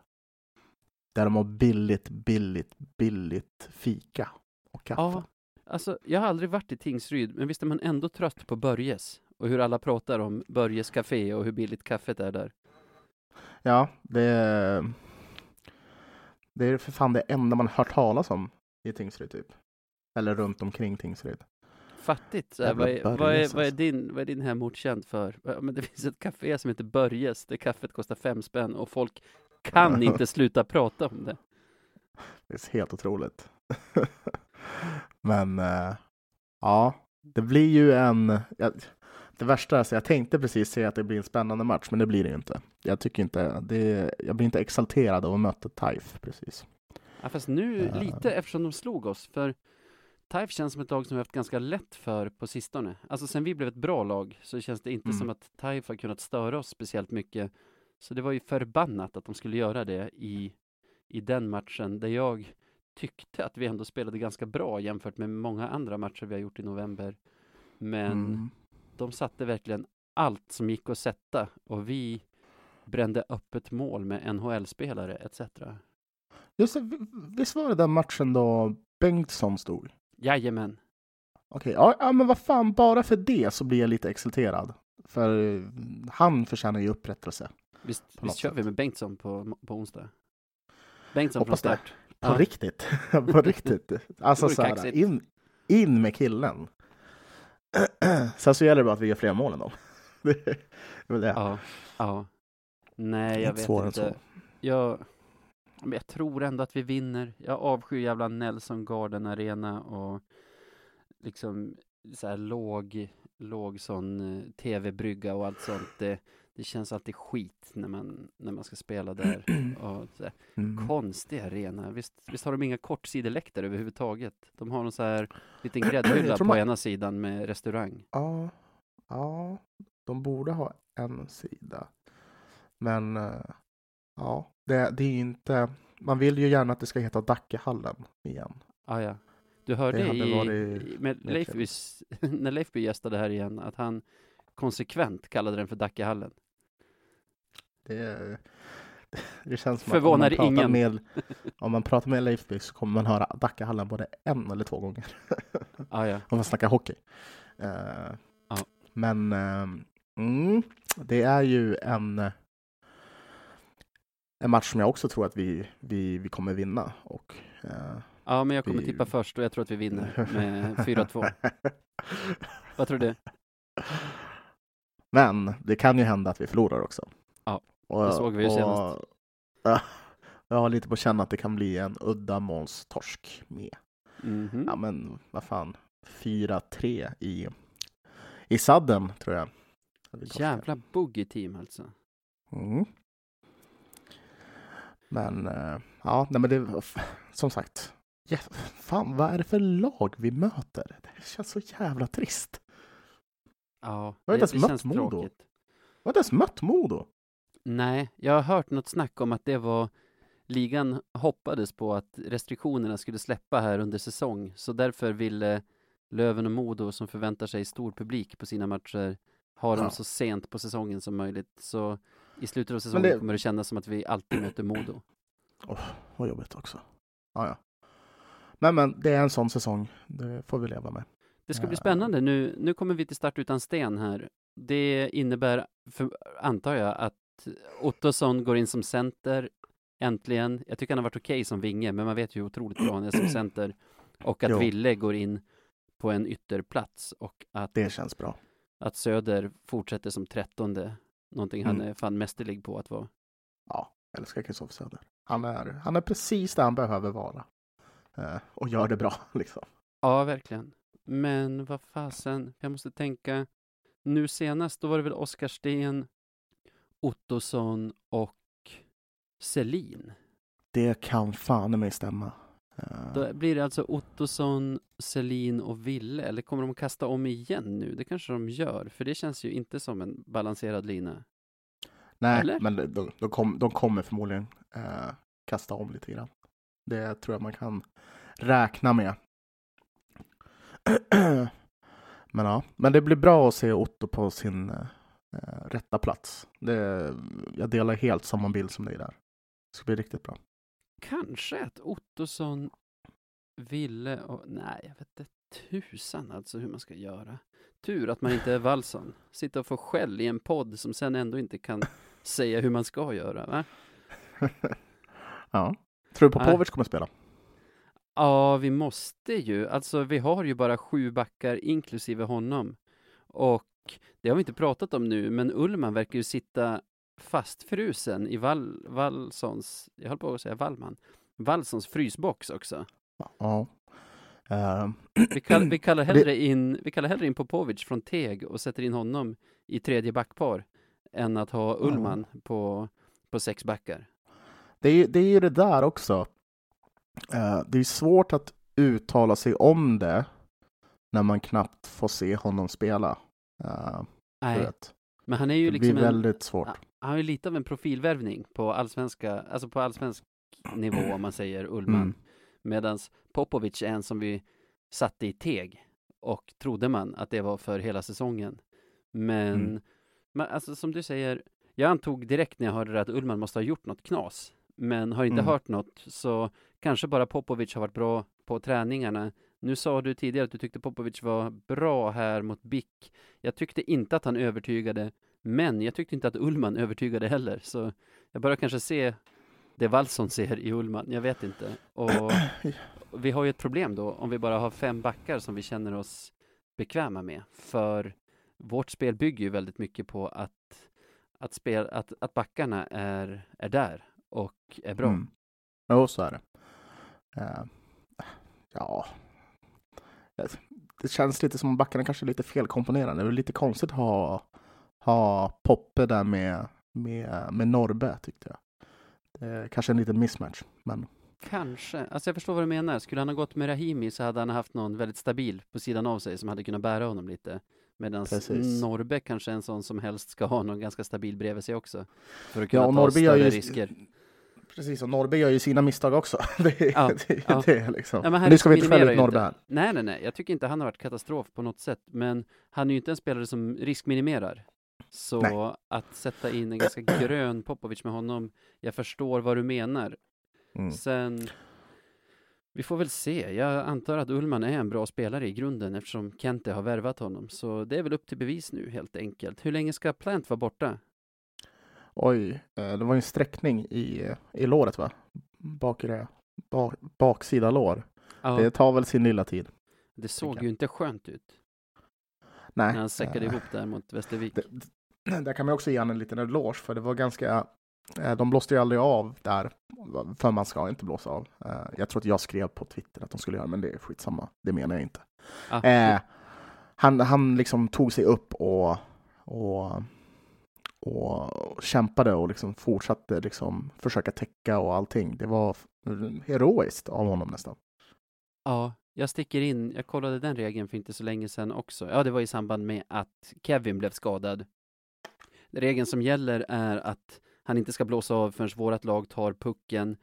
Där de har billigt, billigt, billigt fika och kaffe. Ja, alltså jag har aldrig varit i Tingsryd, men visst är man ändå trött på Börjes och hur alla pratar om Börjes Café och hur billigt kaffet är där. Ja, det är, det är för fan det enda man hört talas om i Tingsryd typ. Eller runt omkring Tingsryd. Fattigt. Så här, Jävla vad, är, vad, är, vad, är alltså. din, vad är din hemort känd för? Men det finns ett café som heter Börjes, där kaffet kostar fem spänn och folk kan inte sluta prata om det. Det är helt otroligt. Men eh, ja, det blir ju en... Jag, det värsta är att jag tänkte precis säga att det blir en spännande match, men det blir det ju inte. Jag tycker inte det. Jag blir inte exalterad av att möta Taif precis. Ja, fast nu Ja. lite eftersom de slog oss, för Taif känns som ett lag som vi haft ganska lätt för på sistone. Alltså sen vi blev ett bra lag så känns det inte Mm. som att Taif har kunnat störa oss speciellt mycket. Så det var ju förbannat att de skulle göra det i, i den matchen där jag tyckte att vi ändå spelade ganska bra jämfört med många andra matcher vi har gjort i november. Men Mm. De satte verkligen allt som gick att sätta och vi brände öppet mål med NHL-spelare etc. Just det, vi- visst var det den matchen då Bengtsson stod? Jajamän. Okej, ja, ja, men vad fan, bara för det så blir jag lite exalterad. För eh, han förtjänar ju upprättelse. Visst, visst kör vi med Bengtsson på, på onsdag? Bengtsson Hoppas från det. start. På Ja. riktigt. på riktigt. Alltså så här, in, in med killen. Sen så gäller det bara att vi gör fler mål än dem. Det är väl det. Ja, ja. Nej, jag vet inte. Jag, men jag tror ändå att vi vinner. Jag avskyr jävla Nelson Garden Arena och liksom så här låg, låg sån eh, tv-brygga och allt sånt. Det, det känns alltid skit när man, när man ska spela där. Och så Mm. konstig arena. Visst, visst har de inga kortsideläktare överhuvudtaget? De har någon så här liten gräddhylla på man- ena sidan med restaurang. Ja, ja, de borde ha en sida. Men eh, ja, det, det är inte... Man vill ju gärna att det ska heta Dackehallen igen. Ah, ja. Du hörde Det i, varit med Leifbys, när Leifby gästade här igen, att han konsekvent kallade den för Dackehallen. Det, det känns som Förvånar att om man, pratar ingen. med, om man pratar med Leifby så kommer man höra Dackehallen både en eller två gånger. Ah, ja. om man snackar hockey. Eh, Ja. Men eh, mm, det är ju en, en match som jag också tror att vi, vi, vi kommer vinna. Och, eh, ja, men jag kommer Vi- tippa först och jag tror att vi vinner med 4-2. Vad tror du? Men det kan ju hända att vi förlorar också. Och, det såg vi ju senast. Ja, jag har lite på känn att det kan bli en uddamålstorsk med. Mhm. Ja men vad fan, 4-3 i, i sadden tror jag. Jävla boogie-team alltså. Mm. Men eh, ja, nej men det som sagt. Ja, fan, vad är det för lag vi möter? Det känns så jävla trist. Ja, har det, inte ens det mött Modo. Jag har inte ens mött Modo. Nej, jag har hört något snack om att det var ligan hoppades på att restriktionerna skulle släppa här under säsong, så därför ville Löven och Modo som förväntar sig stor publik på sina matcher ha dem Ja. så sent på säsongen som möjligt. Så i slutet av säsongen det- kommer det kännas som att vi alltid möter Modo. Vad jobbigt också. Ja, ja. Men men, det är en sån säsong. Det får vi leva med. Det ska bli Ja. spännande. Nu, nu kommer vi till start utan sten här. Det innebär, för, antar jag, att Ottosson går in som center äntligen. Jag tycker han har varit okej som vinge, men man vet ju hur otroligt bra han är som center. Och att Jo. Ville går in på en ytterplats och att, Det känns bra. att Söder fortsätter som trettonde. Någonting han Mm. är fan mästerlig på att vara. Ja, älskar Kristoffer Söder. Han är, han är precis där han behöver vara. Eh, och gör det bra, liksom. Ja, verkligen. Men vad fasen, jag måste tänka. Nu senast, då var det väl Oskar Sten, Ottosson och Selin. Det kan fan i mig stämma. Eh, Då blir det alltså Ottosson, Selin och Ville, eller kommer de kasta om igen nu? Det kanske de gör, för det känns ju inte som en balanserad lina. nej, eller? men de, de, kom, de kommer förmodligen eh, kasta om lite grann. Det tror jag man kan räkna med. men ja, men det blir bra att se Otto på sin eh, rätta plats. Det, jag delar helt samma bild som dig där. Det ska bli riktigt bra. Kanske att Ottosson, Ville och... Nej, jag vet inte tusan alltså hur man ska göra. Tur att man inte är Wallson. Sitta och få skäll i en podd som sen ändå inte kan säga hur man ska göra, va? ja. Tror du Nej. Popovic kommer spela? Ja, vi måste ju. Alltså, vi har ju bara sju backar inklusive honom. Och det har vi inte pratat om nu, men Ullman verkar ju sitta fastfrusen i Val, Wallsons, jag höll på att säga Wallman, Wallsons frysbox också. Ja. Uh, Vi, kall, vi, kallar hellre in, vi kallar hellre in Popovic från Teg och sätter in honom i tredje backpar än att ha Ullman på, på sex backar. det, är, det är ju det där också. Eh, det är svårt att uttala sig om det när man knappt får se honom spela. Uh, Nej, men han är ju Det blir liksom en, väldigt svårt. han är ju lite av en profilvärvning på allsvenska, alltså på allsvensk nivå om man säger Ullman. Mm. Medan Popovic är en som vi satte i teg och trodde man att det var för hela säsongen. Men, Mm. men alltså som du säger, jag antog direkt när jag hörde det att Ullman måste ha gjort något knas. Men har inte Mm. hört något, så kanske bara Popovic har varit bra på träningarna. Nu sa du tidigare att du tyckte Popovic var bra här mot BIK. Jag tyckte inte att han övertygade, men jag tyckte inte att Ullman övertygade heller. Så jag börjar kanske se det Wallson ser i Ullman, jag vet inte. Och vi har ju ett problem då om vi bara har fem backar som vi känner oss bekväma med. För vårt spel bygger ju väldigt mycket på att, att, spel, att, att backarna är, är där och är bra. Mm. Jo, så är det. Eh, ja. Det känns lite som att backarna kanske är lite felkomponerade. Det är lite konstigt att ha, ha Poppe där med, med, med Norrbe, tyckte jag. Är kanske en liten mismatch, men Kanske. Alltså jag förstår vad du menar. Skulle han ha gått med Rahimi så hade han haft någon väldigt stabil på sidan av sig som hade kunnat bära honom lite. Medan. Norbe kanske är en sån som helst ska ha någon ganska stabil bredvid sig också. För att kunna ja, ta Norrbe gör större ju... risker. Precis, och Norrbe gör ju sina misstag också. det, är- Ja, det, ja. det liksom. Ja, men men nu ska vi inte skälla ut inte. här. Nej, nej, nej. Jag tycker inte han har varit katastrof på något sätt. Men han är ju inte en spelare som riskminimerar. Så Nej. att sätta in en ganska grön Popovic med honom, jag förstår vad du menar. Mm. Sen, vi får väl se. Jag antar att Ullman är en bra spelare i grunden eftersom Kente har värvat honom. Så det är väl upp till bevis nu helt enkelt. Hur länge ska Plant vara borta? Oj, eh, det var ju en sträckning i, i låret va? Bak, baksida lår. Ja, Det det, tar väl sin lilla tid. såg tänker ju inte skönt ut Nej. när han säckade eh, ihop där mot Västervik. det, det- där kan man också ge han en liten eloge för det var ganska eh, de blåste ju aldrig av där, för man ska inte blåsa av. Jag tror att jag skrev på Twitter att de skulle göra, men det är skitsamma. Det menar jag inte. Ah, Eh, han, han liksom tog sig upp och, och, och kämpade och liksom fortsatte liksom försöka täcka och allting. Det var heroiskt av honom nästan. Ja, jag sticker in. Jag kollade den regeln för inte så länge sedan också. Ja, det var i samband med att Kevin blev skadad. Regeln som gäller är att han inte ska blåsa av förrän vårt lag tar pucken.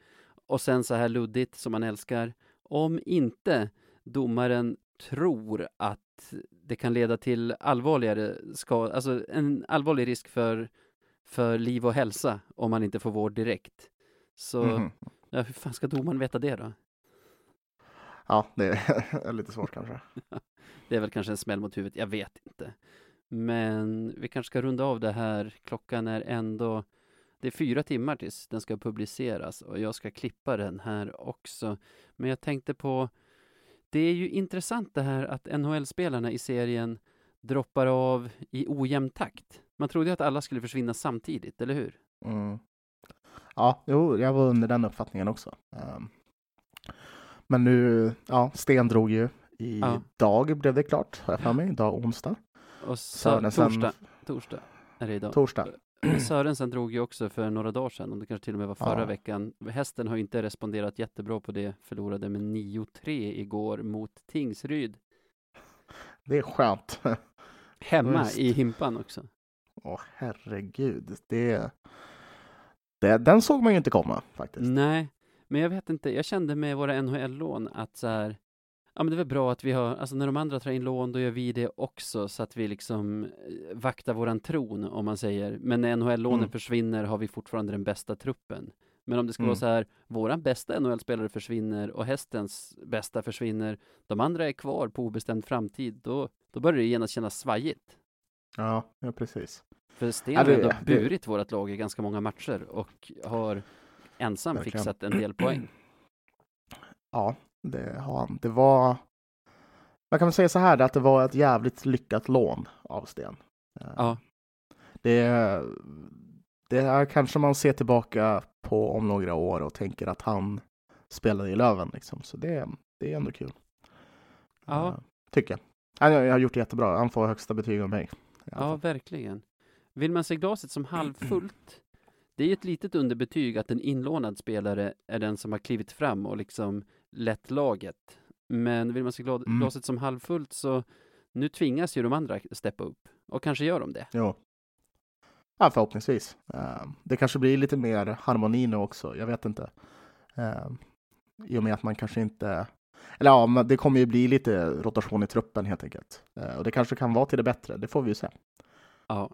Och sen så här luddigt som man älskar. Om inte domaren tror att det kan leda till allvarligare skada, alltså en allvarlig risk för, för liv och hälsa om man inte får vård direkt. Så, Mhm. ja, hur fan ska domaren veta det då? Ja, det är lite svårt kanske. Det är väl kanske en smäll mot huvudet, jag vet inte. Men vi kanske ska runda av det här. Klockan är ändå, det är fyra timmar tills den ska publiceras och jag ska klippa den här också. Men jag tänkte på, det är ju intressant det här att NHL-spelarna i serien droppar av i ojämn takt. Man trodde ju att alla skulle försvinna samtidigt, eller hur? Mm. Ja, jo, jag var under den uppfattningen också. Ehm, men nu, ja, Sten drog ju. I Ja. dag blev det klart, har jag för mig. Idag onsdag. Och så, Sörensen- torsdag, torsdag är det idag. Torsdag. Sörensen drog ju också för några dagar sedan, om det kanske till och med var förra Ja. veckan. Hästen har inte responderat jättebra på det, förlorade med 9-3 igår mot Tingsryd. Det är skönt. Hemma Visst. i Himpan också. Åh herregud. Det, det, den såg man ju inte komma faktiskt. Nej, men jag vet inte, jag kände med våra NHL-lån att så här, ja men det är väl bra att vi har, alltså när de andra tar in lån, då gör vi det också så att vi liksom eh, vaktar våran tron, om man säger. Men när NHL-lånen Mm. försvinner har vi fortfarande den bästa truppen. Men om det ska Mm. vara så här, våran bästa NHL-spelare försvinner och hästens bästa försvinner, de andra är kvar på obestämd framtid, då, då börjar det genast kännas svajigt. Ja, ja precis. För Sten har det- ändå det- burit vårt lag i ganska många matcher och har ensam Verkligen. fixat en del poäng. Ja, det har han. Det var... Man kan väl säga så här, att det var ett jävligt lyckat lån av Sten. Eh, Ja. Det, det här kanske man ser tillbaka på om några år och tänker att han spelade i Löven liksom. Så det, det är ändå kul. Ja. Uh, tycker jag. Han har gjort det jättebra. Han får högsta betyg av mig. Ja, verkligen. Vill man se glaset som halvfullt? Det är ett litet underbetyg att en inlånad spelare är den som har klivit fram och liksom lett laget. Men vill man se Mm. glaset som halvfullt så nu tvingas ju de andra steppa upp. Och kanske gör de det. Jo. Ja, förhoppningsvis. Uh, det kanske blir lite mer harmoni nu också. Jag vet inte. Uh, I och med att man kanske inte... Eller ja, det kommer ju bli lite rotation i truppen helt enkelt. Uh, och det kanske kan vara till det bättre. Det får vi ju se. Ja.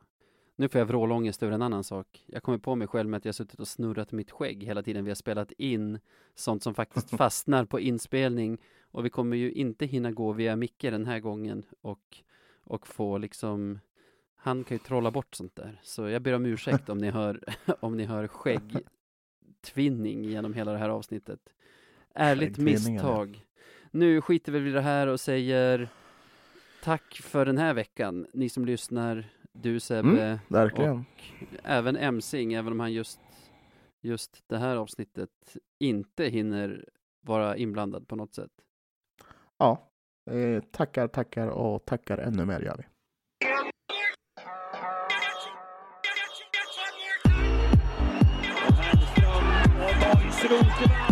Nu får jag vrålångest över en annan sak. Jag kommer på mig själv med att jag suttit och snurrat mitt skägg hela tiden vi har spelat in sånt som faktiskt fastnar på inspelning och vi kommer ju inte hinna gå via Micke den här gången och, och få liksom han kan ju trolla bort sånt där. Så jag ber om ursäkt om ni hör, om ni hör skäggtvinning genom hela det här avsnittet. Ärligt misstag. Nu skiter vi i det här och säger tack för den här veckan, ni som lyssnar. Du Sebbe, Mm, verkligen. även Emsing, även om han just, just det här avsnittet inte hinner vara inblandad på något sätt. Ja, eh, tackar, tackar och tackar ännu mer gör vi. Och Rosenberg.